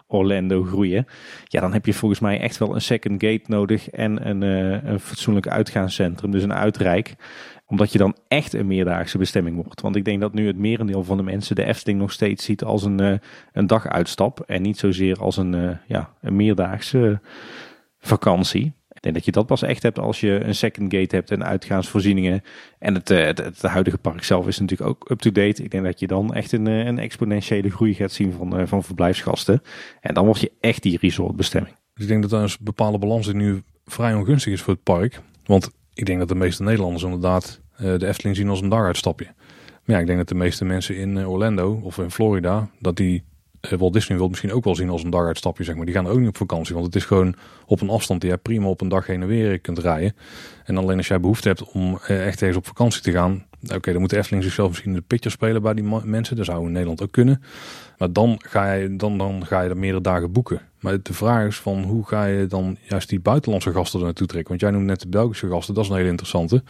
Orlando groeien. Ja, dan heb je volgens mij echt wel een second gate nodig en een, een fatsoenlijk uitgaanscentrum, dus een uitrijk. Omdat je dan echt een meerdaagse bestemming wordt. Want ik denk dat nu het merendeel van de mensen de Efteling nog steeds ziet als een, een daguitstap. En niet zozeer als een, ja, een meerdaagse vakantie denk dat je dat pas echt hebt als je een second gate hebt en uitgaansvoorzieningen. En het, eh, het, huidige park zelf is natuurlijk ook up-to-date. Ik denk dat je dan echt een, eh, een exponentiële groei gaat zien van, eh, van verblijfsgasten. En dan word je echt die resortbestemming. Dus ik denk dat er een bepaalde balans die nu vrij ongunstig is voor het park. Want ik denk dat de meeste Nederlanders inderdaad de Efteling zien als een daguitstapje. Maar ik denk dat de meeste mensen in Orlando of in Florida, dat die Walt Disney wil misschien ook wel zien als een daguitstapje, zeg maar. Die gaan ook niet op vakantie, want het is gewoon op een afstand die je prima op een dag heen en weer kunt rijden. En alleen als jij behoefte hebt om uh, echt eens op vakantie te gaan, oké, dan moet de Efteling zichzelf misschien de pitcher spelen bij die mensen. Dat zou in Nederland ook kunnen. Maar dan ga je, dan, dan ga je er meerdere dagen boeken. Maar de vraag is van hoe ga je dan juist die buitenlandse gasten er naartoe trekken? Want jij noemt net de Belgische gasten, dat is een hele interessante.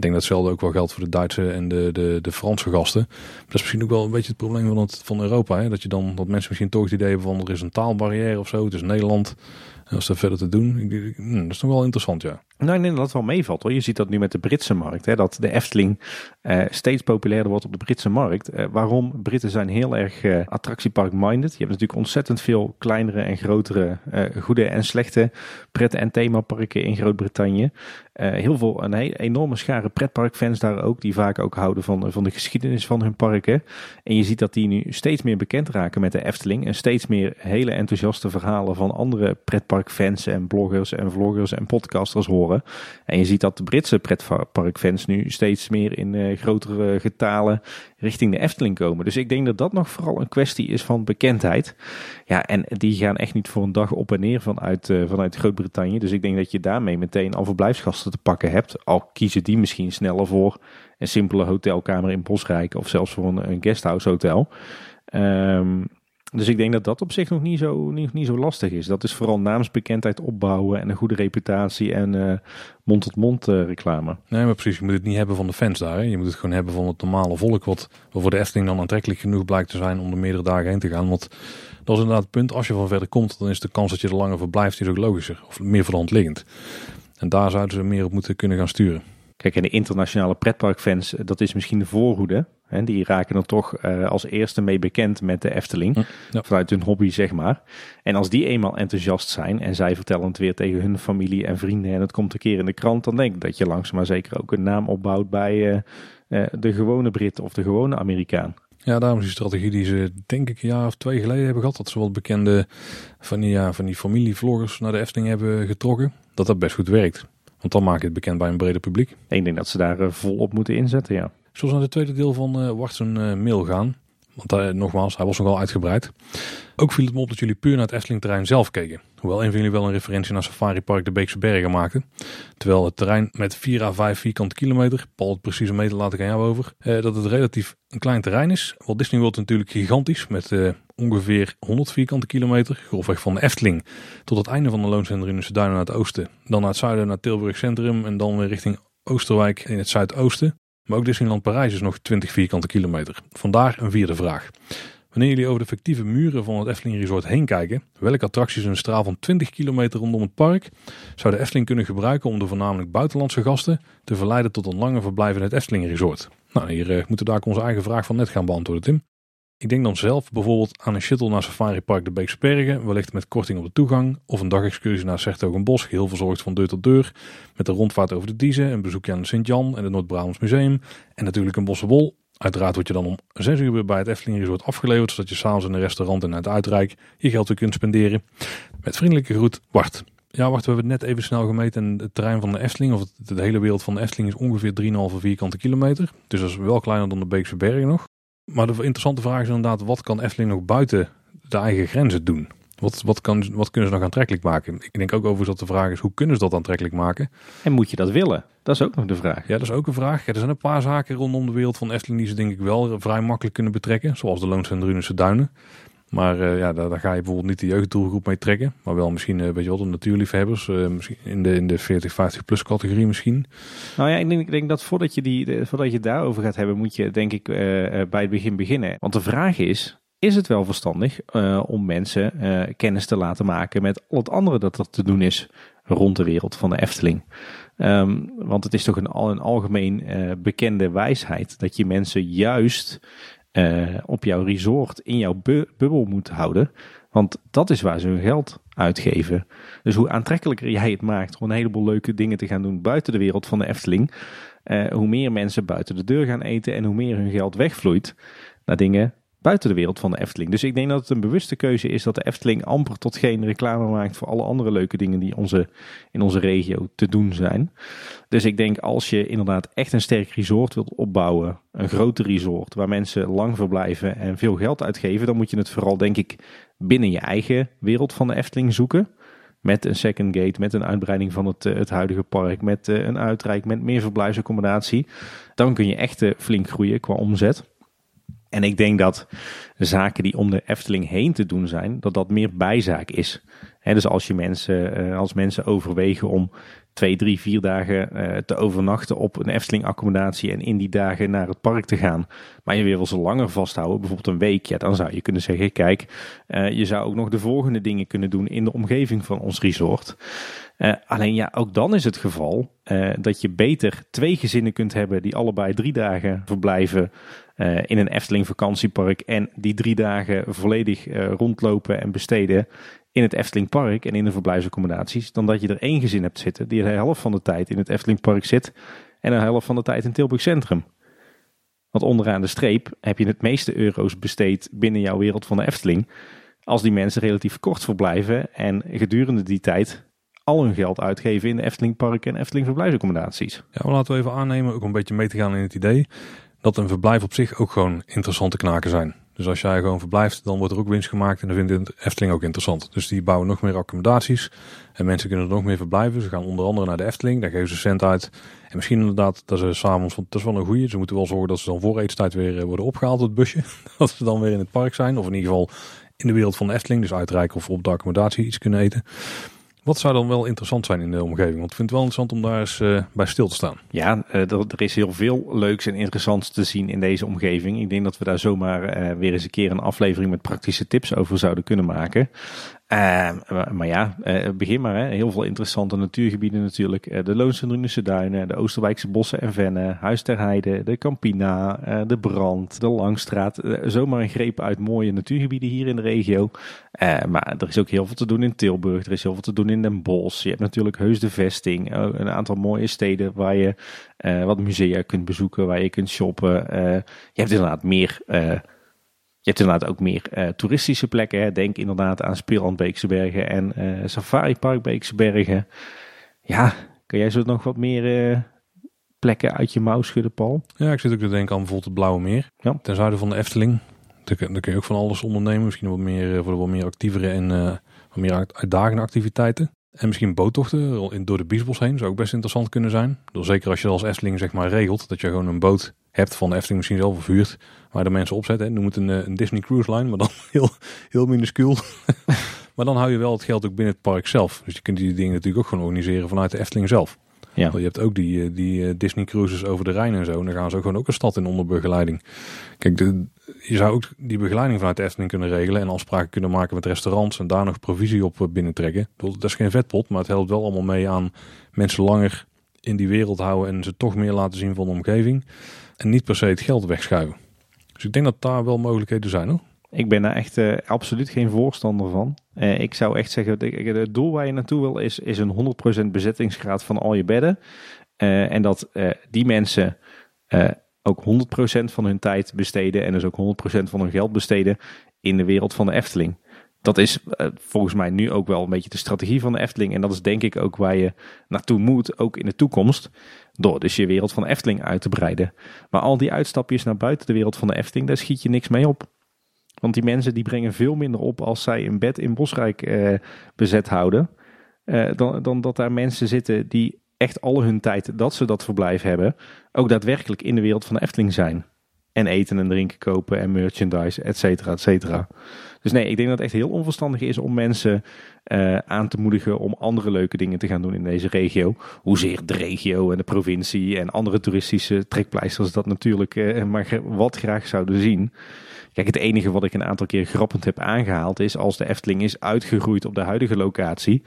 Ik denk dat hetzelfde ook wel geldt voor de Duitse en de, de, de Franse gasten. Dat is misschien ook wel een beetje het probleem van, het, van Europa. Hè? Dat, je dan, dat mensen misschien toch het idee hebben van er is een taalbarrière of zo. Het is Nederland. Als dat verder te doen, hmm, dat is nog wel interessant, ja. Nou, ik denk dat het wel meevalt hoor. Je ziet dat nu met de Britse markt. Hè, dat de Efteling uh, steeds populairder wordt op de Britse markt. Uh, waarom? Britten zijn heel erg uh, attractiepark-minded. Je hebt natuurlijk ontzettend veel kleinere en grotere, goede en slechte pret- en themaparken in Groot-Brittannië. heel veel, een enorme schare pretparkfans daar ook. Die vaak ook houden van, van de geschiedenis van hun parken. En je ziet dat die nu steeds meer bekend raken met de Efteling. En steeds meer hele enthousiaste verhalen van andere pretparkfans en bloggers en vloggers en podcasters horen. En je ziet dat de Britse pretparkfans nu steeds meer in uh, grotere getalen richting de Efteling komen. Dus ik denk dat dat nog vooral een kwestie is van bekendheid. Ja, en die gaan echt niet voor een dag op en neer vanuit, uh, vanuit Groot-Brittannië. Dus ik denk dat je daarmee meteen al verblijfsgasten te pakken hebt. Al kiezen die misschien sneller voor een simpele hotelkamer in Bosrijk of zelfs voor een, een guesthouse hotel. Um, dus ik denk dat dat op zich nog niet zo, niet, niet zo lastig is. Dat is vooral naamsbekendheid opbouwen en een goede reputatie en mond-tot-mond uh, reclame. Nee, maar precies. Je moet het niet hebben van de fans daar. Hè. Je moet het gewoon hebben van het normale volk. Wat voor de Efteling dan aantrekkelijk genoeg blijkt te zijn om er meerdere dagen heen te gaan. Want dat is inderdaad het punt. Als je van verder komt, dan is de kans dat je er langer verblijft is ook logischer. Of meer voor de hand liggend. En daar zouden ze meer op moeten kunnen gaan sturen. Kijk, en de internationale pretparkfans, eh, dat is misschien de voorhoede. Hè, die raken er toch uh, als eerste mee bekend met de Efteling. Hm, vanuit hun hobby, zeg maar. En als die eenmaal enthousiast zijn en zij vertellen het weer tegen hun familie en vrienden en het komt een keer in de krant, dan denk ik dat je langzaam maar zeker ook een naam opbouwt bij uh, de gewone Brit of de gewone Amerikaan. Ja, daarom is die strategie die ze denk ik een jaar of twee geleden hebben gehad. Dat ze wat bekende van die, ja, van die familievloggers naar de Efteling hebben getrokken. Dat dat best goed werkt. Want dan maak je het bekend bij een breder publiek. Ik denk dat ze daar volop moeten inzetten, ja. Zoals naar het tweede deel van uh, mail gaan. Want nogmaals, hij was nogal uitgebreid. Ook viel het me op dat jullie puur naar het Efteling terrein zelf keken. Hoewel een van jullie wel een referentie naar Safari Park de Beekse Bergen maakte. Terwijl het terrein met 4 à 5 vierkante kilometer, Paul het precieze meter laat ik aan jou over, eh, dat het relatief een klein terrein is. Walt Disney World natuurlijk gigantisch met ongeveer 100 vierkante kilometer. Grofweg van de Efteling tot het einde van de Loonsenderinse Duinen naar het oosten. Dan naar het zuiden naar Tilburg Centrum en dan weer richting Oosterwijk in het zuidoosten. Maar ook Disneyland Parijs is nog 20 vierkante kilometer. Vandaar een vierde vraag. Wanneer jullie over de fictieve muren van het Efteling Resort heen kijken, welke attracties een straal van 20 kilometer rondom het park zou de Efteling kunnen gebruiken om de voornamelijk buitenlandse gasten te verleiden tot een lange verblijf in het Efteling Resort? Nou, hier uh, moeten we daar onze eigen vraag van net gaan beantwoorden, Tim. Ik denk dan zelf bijvoorbeeld aan een shuttle naar Safari Park de Beekse Bergen, wellicht met korting op de toegang, of een dagexcursie naar Sertogenbosch, geheel verzorgd van deur tot deur, met een rondvaart over de Diezen, een bezoekje aan Sint-Jan en het Noord-Brabants Museum, en natuurlijk een bossenbol. Uiteraard word je dan om 6 uur bij het Efteling Resort afgeleverd, zodat je s'avonds in een restaurant en het uitrijk je geld weer kunt spenderen. Met vriendelijke groet, Bart. Ja, wacht, we hebben het net even snel gemeten. En het terrein van de Efteling, of de hele wereld van de Efteling, is ongeveer 3,5 vierkante kilometer. Dus dat is wel kleiner dan de Beekse Bergen nog. Maar de interessante vraag is inderdaad, wat kan Efteling nog buiten de eigen grenzen doen? Wat, wat, kan, wat kunnen ze nog aantrekkelijk maken? Ik denk ook overigens dat de vraag is, hoe kunnen ze dat aantrekkelijk maken? En moet je dat willen? Dat is ook nog de vraag. Ja, dat is ook een vraag. er zijn een paar zaken rondom de wereld van Efteling die ze denk ik wel vrij makkelijk kunnen betrekken. Zoals de Loons en Drunense Duinen. Maar eh, ja, daar, ga je bijvoorbeeld niet de jeugddoelgroep mee trekken. Maar wel misschien, uh, weet je wat, natuurliefhebbers. Uh, misschien in de, in de 40, 50 plus categorie misschien. Nou ja, ik denk, ik denk dat voordat je, die, voordat je daarover gaat hebben, moet je denk ik bij het begin beginnen. Want de vraag is, is het wel verstandig om mensen kennis te laten maken met al het andere dat er te doen is rond de wereld van de Efteling? Um, want het is toch een, een algemeen bekende wijsheid dat je mensen juist uh, op jouw resort in jouw bu bubbel moet houden. Want dat is waar ze hun geld uitgeven. Dus hoe aantrekkelijker jij het maakt om een heleboel leuke dingen te gaan doen buiten de wereld van de Efteling, uh, hoe meer mensen buiten de deur gaan eten en hoe meer hun geld wegvloeit naar dingen buiten de wereld van de Efteling. Dus ik denk dat het een bewuste keuze is dat de Efteling amper tot geen reclame maakt voor alle andere leuke dingen die onze, in onze regio te doen zijn. Dus ik denk als je inderdaad echt een sterk resort wilt opbouwen, een grote resort waar mensen lang verblijven en veel geld uitgeven, dan moet je het vooral denk ik binnen je eigen wereld van de Efteling zoeken. Met een second gate, met een uitbreiding van het, eh, het huidige park, met eh, een uitrijk, met meer verblijfsaccommodatie. Dan kun je echt eh, flink groeien qua omzet. En ik denk dat zaken die om de Efteling heen te doen zijn, dat dat meer bijzaak is. dus als, je mensen, eh, als mensen overwegen om twee, drie, vier dagen eh, te overnachten op een Efteling accommodatie en in die dagen naar het park te gaan, maar je wil ze langer vasthouden, bijvoorbeeld een week, ja, dan zou je kunnen zeggen, kijk, uh, je zou ook nog de volgende dingen kunnen doen in de omgeving van ons resort. Alleen ja, ook dan is het geval dat je beter twee gezinnen kunt hebben die allebei drie dagen verblijven uh, in een Efteling vakantiepark en die drie dagen volledig rondlopen en besteden in het Efteling Park en in de verblijfsaccommodaties, dan dat je er één gezin hebt zitten die de helft van de tijd in het Efteling Park zit en de helft van de tijd in Tilburg Centrum. Want onderaan de streep heb je het meeste euro's besteed binnen jouw wereld van de Efteling. Als die mensen relatief kort verblijven en gedurende die tijd al hun geld uitgeven in de Efteling Park en Efteling verblijfsaccommodaties. Ja, maar laten we even aannemen, ook een beetje mee te gaan in het idee, dat een verblijf op zich ook gewoon interessante knaken zijn. Dus als jij gewoon verblijft, dan wordt er ook winst gemaakt en dan vindt de Efteling ook interessant. Dus die bouwen nog meer accommodaties en mensen kunnen er nog meer verblijven. Ze gaan onder andere naar de Efteling, daar geven ze cent uit. En misschien inderdaad dat ze s'avonds, want dat is wel een goede. Ze moeten wel zorgen dat ze dan voor eetstijd weer eh, worden opgehaald, het busje. <laughs> dat ze dan weer in het park zijn, of in ieder geval in de wereld van de Efteling, dus uitreiken of op de accommodatie iets kunnen eten. Wat zou dan wel interessant zijn in de omgeving? Want ik vind het wel interessant om daar eens uh, bij stil te staan. Ja, uh, er, is heel veel leuks en interessants te zien in deze omgeving. Ik denk dat we daar zomaar uh, weer eens een keer een aflevering met praktische tips over zouden kunnen maken. Uh, maar ja, uh, begin maar. Hè. Heel veel interessante natuurgebieden natuurlijk. Uh, de Loonse Duinen, de Oosterwijkse bossen en vennen, Huis Heide, de Campina, de Brand, de Langstraat. zomaar een greep uit mooie natuurgebieden hier in de regio. maar er is ook heel veel te doen in Tilburg. Er is heel veel te doen in Den Bosch. Je hebt natuurlijk Heus de Vesting. een aantal mooie steden waar je wat musea kunt bezoeken, waar je kunt shoppen. je hebt inderdaad meer je hebt inderdaad ook meer uh, toeristische plekken. Hè. Denk inderdaad aan Speelland Beekse Bergen en uh, Safari Park Beekse Bergen. Ja, kun jij zo nog wat meer uh, plekken uit je mouw schudden, Paul? Ja, ik zit ook te denken aan bijvoorbeeld het Blauwe Meer. Ja. Ten zuiden van de Efteling. Daar, daar, kun je ook van alles ondernemen. Misschien wat meer voor wat meer actievere en wat meer uitdagende activiteiten. En misschien boottochten door de Biesbos heen zou ook best interessant kunnen zijn. Door zeker als je als Efteling zeg maar regelt dat je gewoon een boot hebt van de Efteling misschien zelf of huurt. Waar de mensen opzetten. Noem het een, een Disney Cruise Line, maar dan <laughs> heel, heel minuscuul. <laughs> maar dan hou je wel het geld ook binnen het park zelf. Dus je kunt die dingen natuurlijk ook gewoon organiseren vanuit de Efteling zelf. Ja. Je hebt ook die, eh, die eh, Disney cruises over de Rijn en zo. En dan gaan ze ook gewoon ook een stad in onder begeleiding. Kijk, je zou ook die begeleiding vanuit de Efteling kunnen regelen. En afspraken kunnen maken met restaurants. En daar nog provisie op eh, binnentrekken. Dat is geen vetpot, maar het helpt wel allemaal mee aan mensen langer in die wereld houden. En ze toch meer laten zien van de omgeving. En niet per se het geld wegschuiven. Dus ik denk dat daar wel mogelijkheden zijn hoor. Ik ben daar echt uh, absoluut geen voorstander van. Uh, ik zou echt zeggen, het doel waar je naartoe wil is, is een 100% bezettingsgraad van al je bedden. Uh, en dat die mensen ook 100% van hun tijd besteden en dus ook 100% van hun geld besteden in de wereld van de Efteling. Dat is volgens mij nu ook wel een beetje de strategie van de Efteling. En dat is denk ik ook waar je naartoe moet, ook in de toekomst. Door dus je wereld van Efteling uit te breiden. Maar al die uitstapjes naar buiten de wereld van de Efteling, daar schiet je niks mee op. Want die mensen die brengen veel minder op als zij een bed in Bosrijk eh, bezet houden. Eh, dan, dan dat daar mensen zitten die echt al hun tijd dat ze dat verblijf hebben, ook daadwerkelijk in de wereld van de Efteling zijn. en eten en drinken kopen en merchandise, et cetera, et cetera. Dus nee, ik denk dat het echt heel onverstandig is om mensen uh, aan te moedigen om andere leuke dingen te gaan doen in deze regio. Hoezeer de regio en de provincie en andere toeristische trekpleisters dat natuurlijk maar wat graag zouden zien. Kijk, het enige wat ik een aantal keer grappend heb aangehaald is als de Efteling is uitgegroeid op de huidige locatie.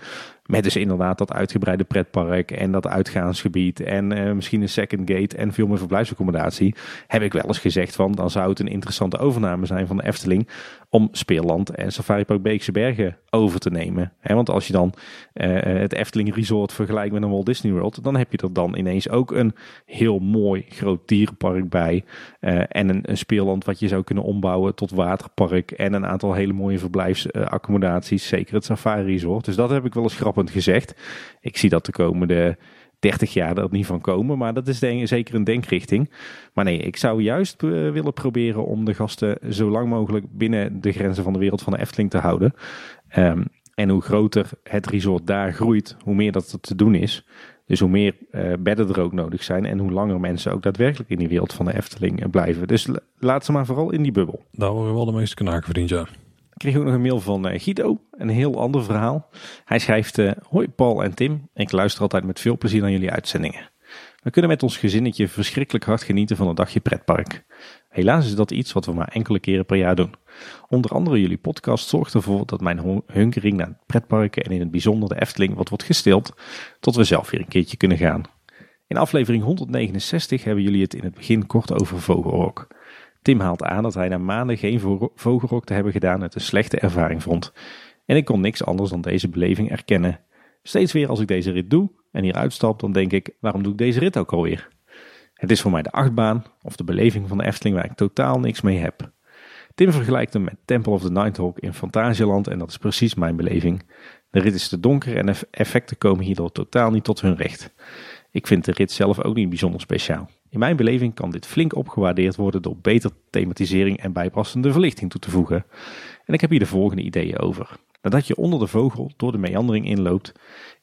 Met dus inderdaad dat uitgebreide pretpark en dat uitgaansgebied en uh, misschien een second gate en veel meer verblijfsaccommodatie. Heb ik wel eens gezegd van dan zou het een interessante overname zijn van de Efteling om Speerland en Safari Park Beekse Bergen over te nemen. Want als je dan uh, het Efteling Resort vergelijkt met een Walt Disney World, dan heb je er dan ineens ook een heel mooi groot dierenpark bij. Uh, en een, een, speelland wat je zou kunnen ombouwen tot waterpark en een aantal hele mooie verblijfsaccommodaties. Zeker het Safari Resort. Dus dat heb ik wel eens grappig gezegd. Ik zie dat de komende 30 jaar er niet van komen, maar dat is denk, zeker een denkrichting. Maar nee, ik zou juist uh, willen proberen om de gasten zo lang mogelijk binnen de grenzen van de wereld van de Efteling te houden. Um, en hoe groter het resort daar groeit, hoe meer dat te doen is. Dus hoe meer uh, bedden er ook nodig zijn en hoe langer mensen ook daadwerkelijk in die wereld van de Efteling blijven. Dus laat ze maar vooral in die bubbel. Daar worden wel de meeste knaken verdiend, ja. Kreeg ook nog een mail van uh, Guido, een heel ander verhaal. Hij schrijft, uh, hoi Paul en Tim, ik luister altijd met veel plezier naar jullie uitzendingen. We kunnen met ons gezinnetje verschrikkelijk hard genieten van een dagje pretpark. Helaas is dat iets wat we maar enkele keren per jaar doen. Onder andere jullie podcast zorgt ervoor dat mijn hunkering naar pretparken en in het bijzonder de Efteling wat wordt gestild, tot we zelf weer een keertje kunnen gaan. In aflevering 169 hebben jullie het in het begin kort over Vogelrok. Tim haalt aan dat hij na maanden geen vogelrok te hebben gedaan het een slechte ervaring vond. En ik kon niks anders dan deze beleving erkennen. Steeds weer als ik deze rit doe en hier uitstap, dan denk ik, waarom doe ik deze rit ook alweer? Het is voor mij de achtbaan of de beleving van de Efteling waar ik totaal niks mee heb. Tim vergelijkt hem met Temple of the Nighthawk in Fantasieland en dat is precies mijn beleving. De rit is te donker en effecten komen hierdoor totaal niet tot hun recht. Ik vind de rit zelf ook niet bijzonder speciaal. In mijn beleving kan dit flink opgewaardeerd worden door beter thematisering en bijpassende verlichting toe te voegen. En ik heb hier de volgende ideeën over. Nadat je onder de vogel door de meandering inloopt,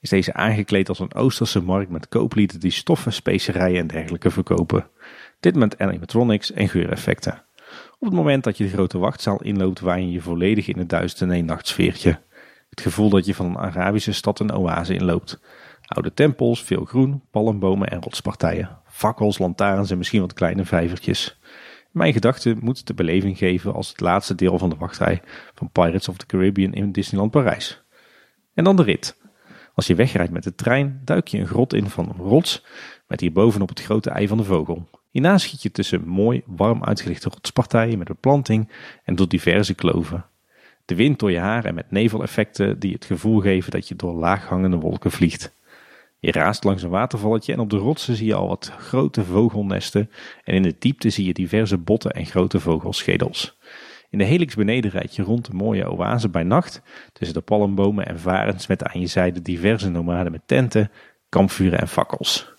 is deze aangekleed als een Oosterse markt met kooplieden die stoffen, specerijen en dergelijke verkopen. Dit met animatronics en geureffecten. Op het moment dat je de grote wachtzaal inloopt, waar je volledig in het duister eennachtsfeertje. Het gevoel dat je van een Arabische stad een oase inloopt. Oude tempels, veel groen, palmbomen en rotspartijen. Fakkels, lantaarns en misschien wat kleine vijvertjes. Mijn gedachte moet de beleving geven als het laatste deel van de wachtrij van Pirates of the Caribbean in Disneyland Parijs. En dan de rit. Als je wegrijdt met de trein, duik je een grot in van een rots met hierbovenop het grote ei van de vogel. Hierna schiet je tussen mooi, warm uitgelichte rotspartijen met beplanting en door diverse kloven. De wind door je haar en met neveleffecten die het gevoel geven dat je door laaghangende wolken vliegt. Je raast langs een watervalletje en op de rotsen zie je al wat grote vogelnesten en in de diepte zie je diverse botten en grote vogelschedels. In de helix beneden rijd je rond de mooie oase bij nacht tussen de palmbomen en varens met aan je zijde diverse nomaden met tenten, kampvuren en fakkels.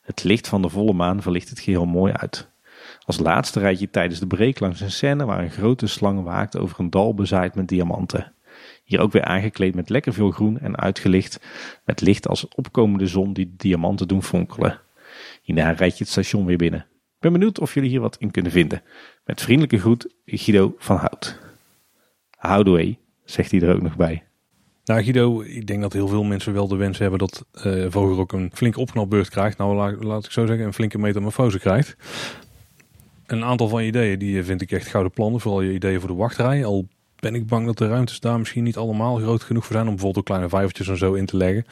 Het licht van de volle maan verlicht het geheel mooi uit. Als laatste rijd je tijdens de break langs een scène waar een grote slang waakt over een dal bezaaid met diamanten. Hier ook weer aangekleed met lekker veel groen en uitgelicht met licht als opkomende zon die diamanten doen fonkelen. Hierna rijd je het station weer binnen. Ik ben benieuwd of jullie hier wat in kunnen vinden. Met vriendelijke groet, Guido van Hout. Houdaway, zegt hij er ook nog bij. Nou Guido, ik denk dat heel veel mensen wel de wens hebben dat uh, Vogelrok een flinke opknapbeurt krijgt. Nou laat, ik zo zeggen, een flinke metamorfose krijgt. Een aantal van je ideeën die vind ik echt gouden plannen. Vooral je ideeën voor de wachtrij. Al ben ik bang dat de ruimtes daar misschien niet allemaal groot genoeg voor zijn om bijvoorbeeld ook kleine vijvertjes en zo in te leggen.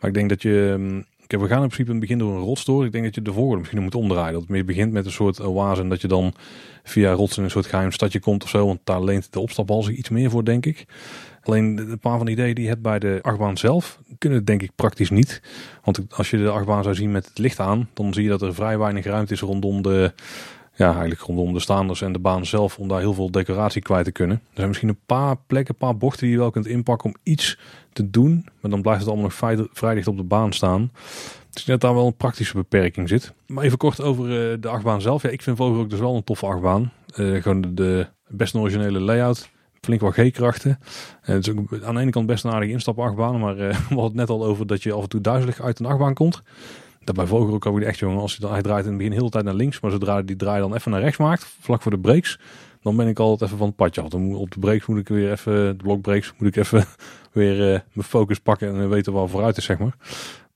Maar ik denk dat je, mm, we gaan in principe in het begin door een rots door. Ik denk dat je de volgorde misschien moet omdraaien. Dat het meer begint met een soort oase en dat je dan via rotsen een soort geheim stadje komt of zo. Want daar leent de opstapbal zich iets meer voor, denk ik. Alleen een paar van de ideeën die je hebt bij de achtbaan zelf kunnen denk ik praktisch niet. Want als je de achtbaan zou zien met het licht aan, dan zie je dat er vrij weinig ruimte is rondom de ja, eigenlijk rondom de staanders en de baan zelf om daar heel veel decoratie kwijt te kunnen. Er zijn misschien een paar plekken, een paar bochten die je wel kunt inpakken om iets te doen. Maar dan blijft het allemaal nog vrij, dicht op de baan staan. Dus dat daar wel een praktische beperking zit. Maar even kort over uh, de achtbaan zelf. Ja, ik vind ook dus wel een toffe achtbaan. Uh, gewoon de, best originele layout. Flink wat G-krachten. Uh, het ook aan de ene kant best een aardige instapachtbaan. Maar <laughs> we hadden het net al over dat je af en toe duizelig uit een achtbaan komt. Dat bij Vogelrok ook echt, jongen, als hij, dan, hij draait in het begin heel de tijd naar links, maar zodra die draai dan even naar rechts maakt, vlak voor de breaks, dan ben ik altijd even van het padje af. Dan moet, op de breaks moet ik weer even, de blokbreaks moet ik even <laughs> weer uh, mijn focus pakken en weten waar vooruit is, zeg maar.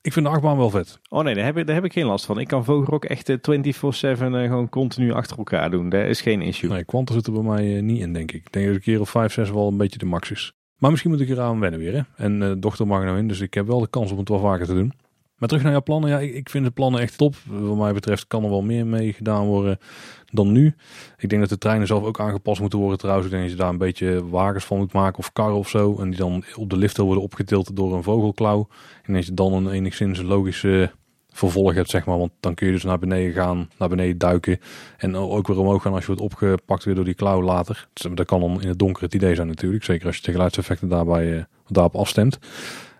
Ik vind de achtbaan wel vet. Oh nee, daar heb ik, daar heb ik geen last van. Ik kan Vogelrok echt 24-7 gewoon continu achter elkaar doen. Dat is geen issue. Nee, kwanten zit er bij mij niet in, denk ik. Ik denk dat een keer of 5, 6 wel een beetje de max is. Maar misschien moet ik eraan wennen weer. Hè? En uh, dochter mag er nou in, dus ik heb wel de kans om het wel vaker te doen. Maar terug naar jouw plannen. Ja, ik, vind de plannen echt top. Wat mij betreft kan er wel meer mee gedaan worden dan nu. Ik denk dat de treinen zelf ook aangepast moeten worden trouwens. Ik denk dat je daar een beetje wagens van moet maken of karren of zo. En die dan op de lift worden opgetild door een vogelklauw. En dat je dan een enigszins logische vervolg hebt, zeg maar. Want dan kun je dus naar beneden gaan, naar beneden duiken. En ook weer omhoog gaan als je wordt opgepakt weer door die klauw later. Dat kan dan in het donker het idee zijn natuurlijk. Zeker als je de geluidseffecten daarbij, uh, daarop afstemt.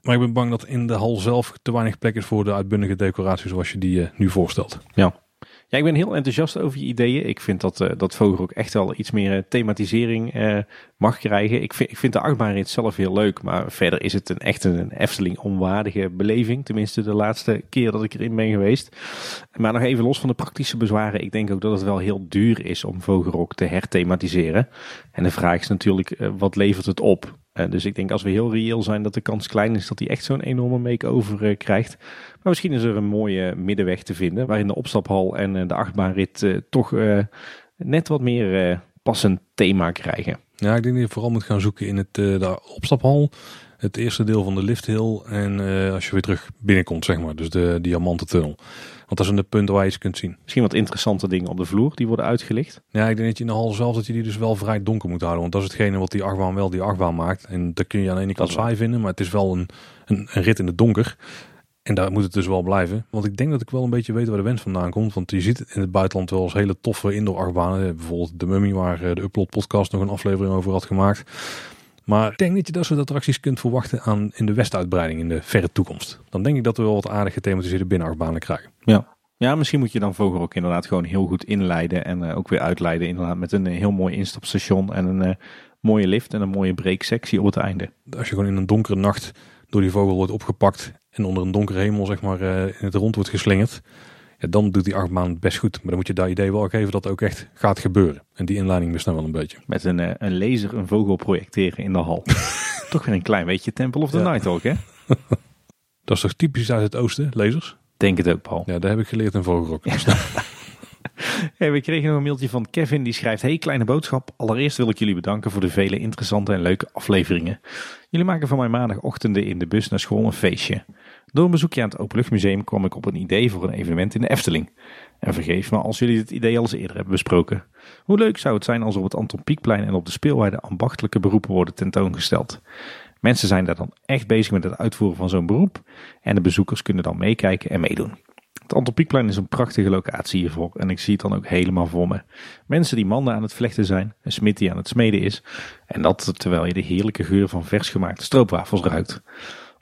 Maar ik ben bang dat in de hal zelf te weinig plek is voor de uitbundige decoratie zoals je die uh, nu voorstelt. Ja. Ja, ik ben heel enthousiast over je ideeën. Ik vind dat, uh, dat Vogel ook echt wel iets meer uh, thematisering mag krijgen. Ik vind, ik vind de achtbaanrit zelf heel leuk, maar verder is het een echt een Efteling onwaardige beleving. Tenminste de laatste keer dat ik erin ben geweest. Maar nog even los van de praktische bezwaren. Ik denk ook dat het wel heel duur is om Vogelrok te herthematiseren. En de vraag is natuurlijk, wat levert het op? Uh, dus ik denk als we heel reëel zijn dat de kans klein is dat hij echt zo'n enorme make-over uh, krijgt. Maar misschien is er een mooie middenweg te vinden waarin de opstaphal en uh, de achtbaanrit toch net wat meer passend thema krijgen. Ja, ik denk dat je vooral moet gaan zoeken in het, de opstaphal, het eerste deel van de lifthill en als je weer terug binnenkomt, zeg maar. Dus de diamantentunnel. Want dat is een punt waar je iets kunt zien. Misschien wat interessante dingen op de vloer die worden uitgelicht. Ja, ik denk dat je in de hal zelf dat je die dus wel vrij donker moet houden. Want dat is hetgene wat die achtbaan wel die achtbaan maakt. En dat kun je aan de ene kant saai vinden, maar het is wel een, een, een rit in het donker. En daar moet het dus wel blijven. Want ik denk dat ik wel een beetje weet waar de wens vandaan komt. Want je ziet in het buitenland wel eens hele toffe indoor achtbanen. Bijvoorbeeld de Mummy, waar eh, de Upload podcast nog een aflevering over had gemaakt. Maar ik denk dat je dat soort attracties kunt verwachten aan in de westuitbreiding in de verre toekomst. Dan denk ik dat we wel wat aardig gethematiseerde binnenachtbanen krijgen. Ja. Ja, misschien moet je dan Vogel ook inderdaad gewoon heel goed inleiden en uh, ook weer uitleiden. Inderdaad met een heel mooi instapstation en een uh, mooie lift en een mooie breaksectie op het einde. Als je gewoon in een donkere nacht door die vogel wordt opgepakt en onder een donkere hemel zeg maar uh, in het rond wordt geslingerd. Ja, dan doet die achtbaan best goed. Maar dan moet je dat idee wel geven dat het ook echt gaat gebeuren. En die inleiding mist nou wel een beetje. Met een, een laser een vogel projecteren in de hal. <laughs> toch weer een klein beetje Temple of the ja. Night ook hè? <laughs> dat is toch typisch uit het oosten, lasers? Denk het ook, Paul. Ja, daar heb ik geleerd in Vogelrok. <laughs> Hey, we kregen nog een mailtje van Kevin die schrijft: Hey, kleine boodschap. Allereerst wil ik jullie bedanken voor de vele interessante en leuke afleveringen. Jullie maken van mijn maandagochtenden in de bus naar school een feestje. Door een bezoekje aan het Openluchtmuseum kwam ik op een idee voor een evenement in de Efteling. En vergeef me als jullie dit idee al eens eerder hebben besproken. Hoe leuk zou het zijn als op het Anton Pieckplein en op de speelweide ambachtelijke beroepen worden tentoongesteld. Mensen zijn daar dan echt bezig met het uitvoeren van zo'n beroep. En de bezoekers kunnen dan meekijken en meedoen. Het Anton is een prachtige locatie hiervoor en ik zie het dan ook helemaal voor me. Mensen die mannen aan het vlechten zijn, een smid die aan het smeden is. En dat terwijl je de heerlijke geur van vers gemaakte stroopwafels ruikt.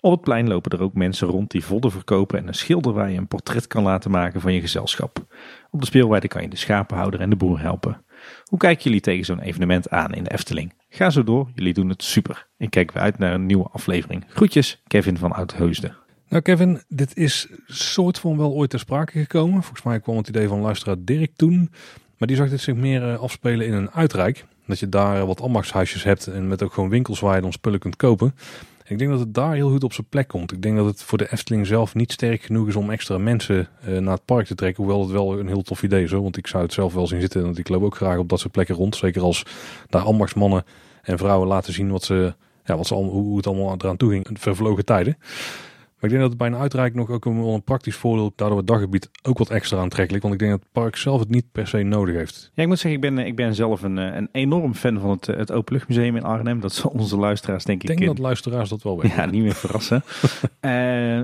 Op het plein lopen er ook mensen rond die vodden verkopen en een schilder waar je een portret kan laten maken van je gezelschap. Op de speelweide kan je de schapenhouder en de boer helpen. Hoe kijken jullie tegen zo'n evenement aan in de Efteling? Ga zo door, jullie doen het super. Ik kijk weer uit naar een nieuwe aflevering. Groetjes, Kevin van Oudheusden. Nou Kevin, dit is soort van wel ooit ter sprake gekomen. Volgens mij kwam het idee van luisteraar Dirk toen. Maar die zag dit zich meer eh, afspelen in een uitrijk. Dat je daar wat ambachtshuisjes hebt en met ook gewoon winkels waar je dan spullen kunt kopen. Ik denk dat het daar heel goed op zijn plek komt. Ik denk dat het voor de Efteling zelf niet sterk genoeg is om extra mensen uh, naar het park te trekken. Hoewel het wel een heel tof idee is hoor. Want ik zou het zelf wel zien zitten. Want ik loop ook graag op dat soort plekken rond. Zeker als daar ambachtsmannen en vrouwen laten zien wat ze, ja, wat ze allemaal, hoe het allemaal eraan toe ging. Vervlogen tijden. Maar ik denk dat het bij een uitreiking nog ook een, wel een praktisch voordeel. Daardoor het daggebied ook wat extra aantrekkelijk. Want ik denk dat het park zelf het niet per se nodig heeft. Ja, ik moet zeggen, ik ben, ik ben zelf een, een enorm fan van het, het Openluchtmuseum in Arnhem. Dat zal onze luisteraars denk ik... Ik denk dat luisteraars dat wel <laughs> weten. Ja, niet meer verrassen. uh,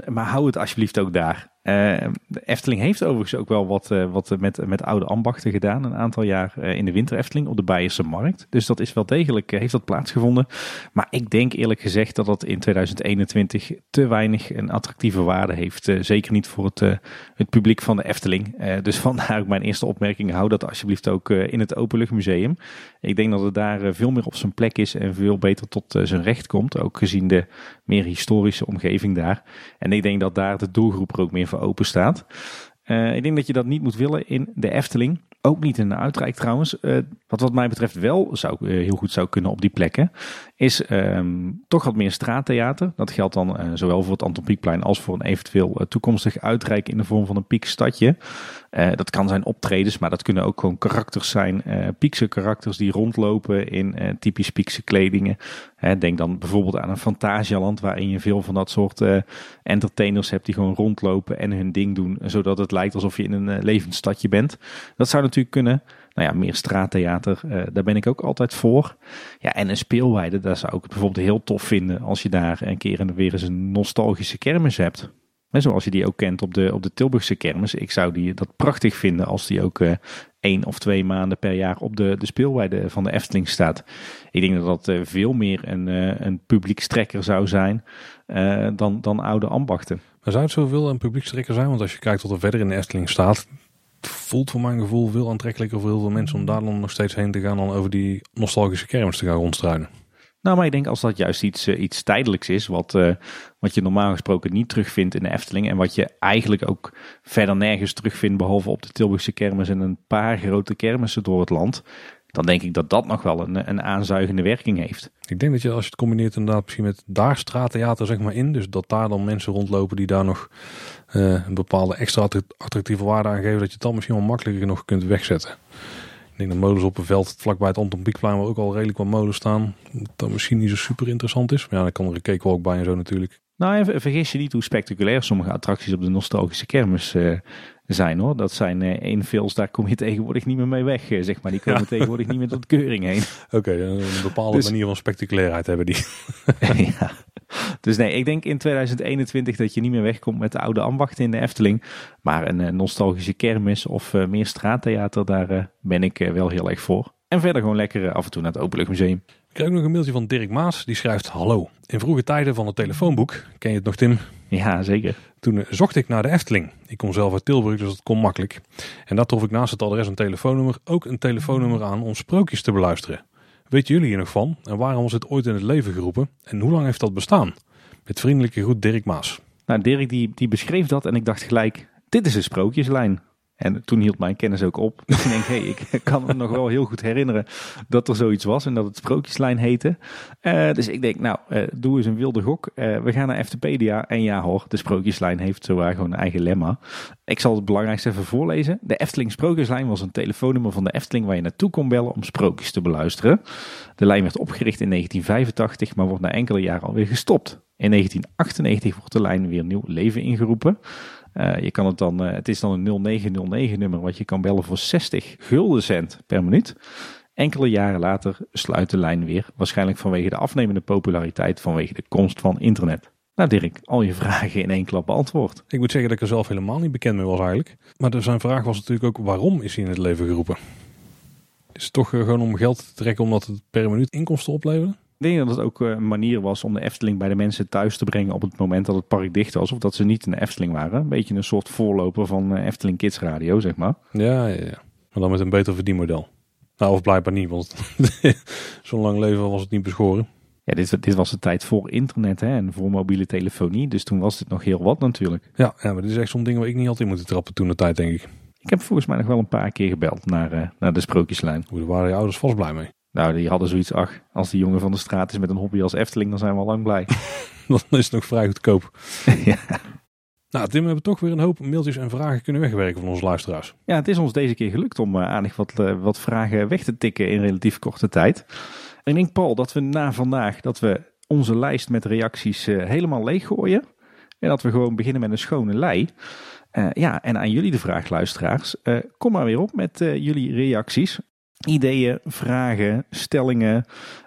<laughs> maar hou het alsjeblieft ook daar. De Efteling heeft overigens ook wel wat, uh, wat met, met oude ambachten gedaan. Een aantal jaar in de winter Efteling op de Beierse Markt. Dus dat is wel degelijk, heeft dat plaatsgevonden. Maar ik denk eerlijk gezegd dat dat in 2021 te weinig een attractieve waarde heeft. zeker niet voor het, het publiek van de Efteling. dus <laughs> vandaar ook mijn eerste opmerking. Hou dat alsjeblieft ook in het Openluchtmuseum. Ik denk dat het daar veel meer op zijn plek is en veel beter tot zijn recht komt. Ook gezien de meer historische omgeving daar. En ik denk dat daar de doelgroep er ook meer open staat. ik denk dat je dat niet moet willen in de Efteling. Ook niet in de Uitrijk trouwens. Uh, wat wat mij betreft wel zou, uh, heel goed zou kunnen op die plekken. Is um, toch wat meer straattheater. Dat geldt dan zowel voor het Anton Pieckplein als voor een eventueel toekomstig uitrijk in de vorm van een piekstadje. Dat kan zijn optredens, maar dat kunnen ook gewoon karakters zijn. piekse karakters die rondlopen in typisch piekse kledingen. denk dan bijvoorbeeld aan een Fantasialand waarin je veel van dat soort entertainers hebt die gewoon rondlopen en hun ding doen. Zodat het lijkt alsof je in een levend stadje bent. Dat zou natuurlijk kunnen. Nou ja, meer straattheater, uh, daar ben ik ook altijd voor. Ja, en een speelweide, daar zou ik bijvoorbeeld heel tof vinden als je daar een keer en weer eens een nostalgische kermis hebt. En zoals je die ook kent op de, op de Tilburgse kermis. Ik zou die, dat prachtig vinden als die ook uh, één of twee maanden per jaar op de, de speelweide van de Efteling staat. Ik denk dat dat uh, veel meer een, uh, een publiekstrekker zou zijn dan, dan oude ambachten. Maar zou het zoveel een publiekstrekker zijn? Want als je kijkt wat er verder in de Efteling staat, voelt voor mijn gevoel veel aantrekkelijker voor heel veel mensen om daar dan nog steeds heen te gaan dan over die nostalgische kermis te gaan rondstruinen. Nou, maar ik denk als dat juist iets, uh, iets tijdelijks is, wat, uh, wat je normaal gesproken niet terugvindt in de Efteling en wat je eigenlijk ook verder nergens terugvindt, behalve op de Tilburgse kermis en een paar grote kermissen door het land, dan denk ik dat dat nog wel een, een aanzuigende werking heeft. Ik denk dat je als je het combineert inderdaad misschien met daar straattheater zeg maar in, dus dat daar dan mensen rondlopen die daar nog uh, een bepaalde extra attractieve waarde aan geven, dat je het dan misschien wel makkelijker nog kunt wegzetten. Ik denk dat molens op een veld vlakbij het Anton Pieckplein, waar ook al redelijk wat molens staan, dat misschien niet zo super interessant is. Maar ja, dan kan er een cakewalk bij en zo natuurlijk. Nou, vergis je niet hoe spectaculair sommige attracties op de nostalgische kermis uh, zijn hoor. Dat zijn uh, één vils, daar kom je tegenwoordig niet meer mee weg, uh, zeg maar. Die komen <laughs> <laughs> tegenwoordig niet meer tot keuring heen. Oké, een bepaalde dus- manier van spectaculairheid hebben die. <laughs> ja. Dus nee, ik denk in 2021 dat je niet meer wegkomt met de oude ambachten in de Efteling. Maar een uh, nostalgische kermis of meer straattheater, daar ben ik wel heel erg voor. En verder gewoon lekker af en toe naar het Openluchtmuseum. Ik krijg ook nog een mailtje van Dirk Maas. Die schrijft: Hallo. In vroege tijden van het telefoonboek, ken je het nog, Tim? Ja, zeker. Toen eh, zocht ik naar de Efteling. Ik kom zelf uit Tilburg, dus dat kon makkelijk. En daar trof ik naast het adres een telefoonnummer ook een telefoonnummer aan om sprookjes te beluisteren. Weet jullie hier nog van? En waarom was het ooit in het leven geroepen? En hoe lang heeft dat bestaan? Met vriendelijke groet Dirk Maas. Nou, Dirk die, die beschreef dat en ik dacht gelijk, dit is een sprookjeslijn. En toen hield mijn kennis ook op. Dus ik denk, hey, ik <laughs> kan me nog wel heel goed herinneren dat er zoiets was en dat het Sprookjeslijn heette. Uh, dus ik denk, nou, uh, doe eens een wilde gok. Uh, we gaan naar Eftepedia en ja hoor, de Sprookjeslijn heeft zowaar gewoon een eigen lemma. Ik zal het belangrijkste even voorlezen. De Efteling Sprookjeslijn was een telefoonnummer van de Efteling waar je naartoe kon bellen om sprookjes te beluisteren. De lijn werd opgericht in 1985, maar wordt na enkele jaren alweer gestopt. In 1998 wordt de lijn weer nieuw leven ingeroepen. Uh, je kan het dan, uh, het is dan een 0909 nummer wat je kan bellen voor 60 gulden cent per minuut. Enkele jaren later sluit de lijn weer, waarschijnlijk vanwege de afnemende populariteit vanwege de komst van internet. Nou Dirk, al je vragen in één klap beantwoord. Ik moet zeggen dat ik er zelf helemaal niet bekend mee was eigenlijk. Maar zijn vraag was natuurlijk ook waarom is hij in het leven geroepen? Is het toch uh, gewoon om geld te trekken omdat het per minuut inkomsten opleveren? Ik denk dat het ook eh, een manier was om de Efteling bij de mensen thuis te brengen op het moment dat het park dicht was. Of dat ze niet in de Efteling waren. Een beetje een soort voorloper van eh, Efteling Kids Radio, zeg maar. Ja, ja, ja. Maar dan met een beter verdienmodel. Nou, of blijkbaar niet, want <laughs> zo'n lang leven was het niet beschoren. Ja, dit, dit was de tijd voor internet hè, en voor mobiele telefonie. Dus toen was dit nog heel wat natuurlijk. Ja, ja maar dit is echt zo'n ding waar ik niet altijd in moeten trappen toen de tijd, denk ik. Ik heb volgens mij nog wel een paar keer gebeld naar, uh, naar de sprookjeslijn. Hoe daar waren je ouders vast blij mee? Nou, die hadden zoiets, ach, als die jongen van de straat is met een hobby als Efteling, dan zijn we al lang blij. <laughs> dan is het nog vrij goedkoop. ja. Nou, Tim, we hebben toch weer een hoop mailtjes en vragen kunnen wegwerken van onze luisteraars. Ja, het is ons deze keer gelukt om uh, aardig wat, uh, wat vragen weg te tikken in relatief korte tijd. En ik denk, Paul, dat we na vandaag, dat we onze lijst met reacties uh, helemaal leeggooien. En dat we gewoon beginnen met een schone lei. ja, en aan jullie de vraag, luisteraars. kom maar weer op met jullie reacties ideeën, vragen, stellingen.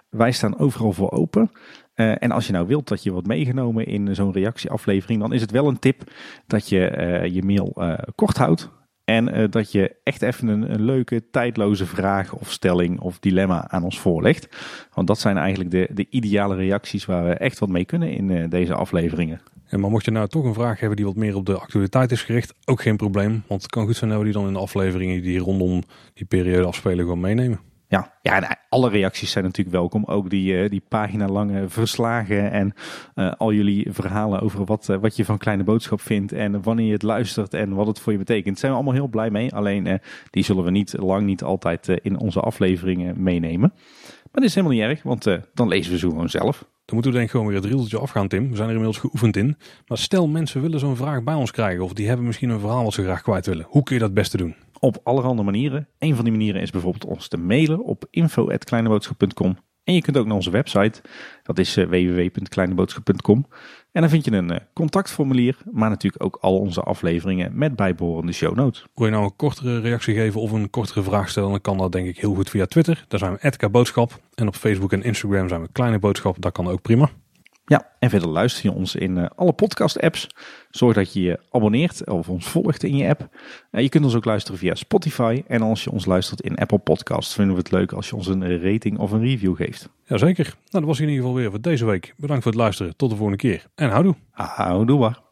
Wij staan overal voor open. Uh, en als je nou wilt dat je wordt meegenomen in zo'n reactieaflevering, dan is het wel een tip dat je uh, je mail uh, kort houdt. En dat je echt even een, leuke, tijdloze vraag of stelling of dilemma aan ons voorlegt. Want dat zijn eigenlijk de, de ideale reacties waar we echt wat mee kunnen in deze afleveringen. En maar mocht je nou toch een vraag hebben die wat meer op de actualiteit is gericht, ook geen probleem. Want het kan goed zijn dat we die dan in de afleveringen die rondom die periode afspelen gewoon meenemen. Ja, ja en alle reacties zijn natuurlijk welkom. Ook die, uh, die pagina-lange verslagen en uh, al jullie verhalen over wat, uh, wat je van Kleine Boodschap vindt en wanneer je het luistert en wat het voor je betekent. Daar zijn we allemaal heel blij mee. Alleen die zullen we niet lang niet altijd in onze afleveringen meenemen. Maar dat is helemaal niet erg, want dan lezen we ze gewoon zelf. Dan moeten we denk ik gewoon weer het rieltje afgaan, Tim. We zijn er inmiddels geoefend in. Maar stel mensen willen zo'n vraag bij ons krijgen of die hebben misschien een verhaal wat ze graag kwijt willen. Hoe kun je dat beste doen? Op allerhande manieren. Een van die manieren is bijvoorbeeld ons te mailen op info.kleineboodschap.com. En je kunt ook naar onze website, dat is eh, www.kleineboodschap.com. En dan vind je een eh, contactformulier, maar natuurlijk ook al onze afleveringen met bijbehorende show notes. Wil je nou een kortere reactie geven of een kortere vraag stellen, dan kan dat denk ik heel goed via Twitter. Daar zijn we Boodschap. En op Facebook en Instagram zijn we Kleine Boodschap, dat kan ook prima. Ja, en verder luister je ons in uh, alle podcast-apps. Zorg dat je je abonneert of ons volgt in je app. Uh, je kunt ons ook luisteren via Spotify. En als je ons luistert in Apple Podcasts, vinden we het leuk als je ons een rating of een review geeft. Jazeker. Nou, dat was in ieder geval weer voor deze week. Bedankt voor het luisteren. Tot de volgende keer. En houdoe. Houdoe.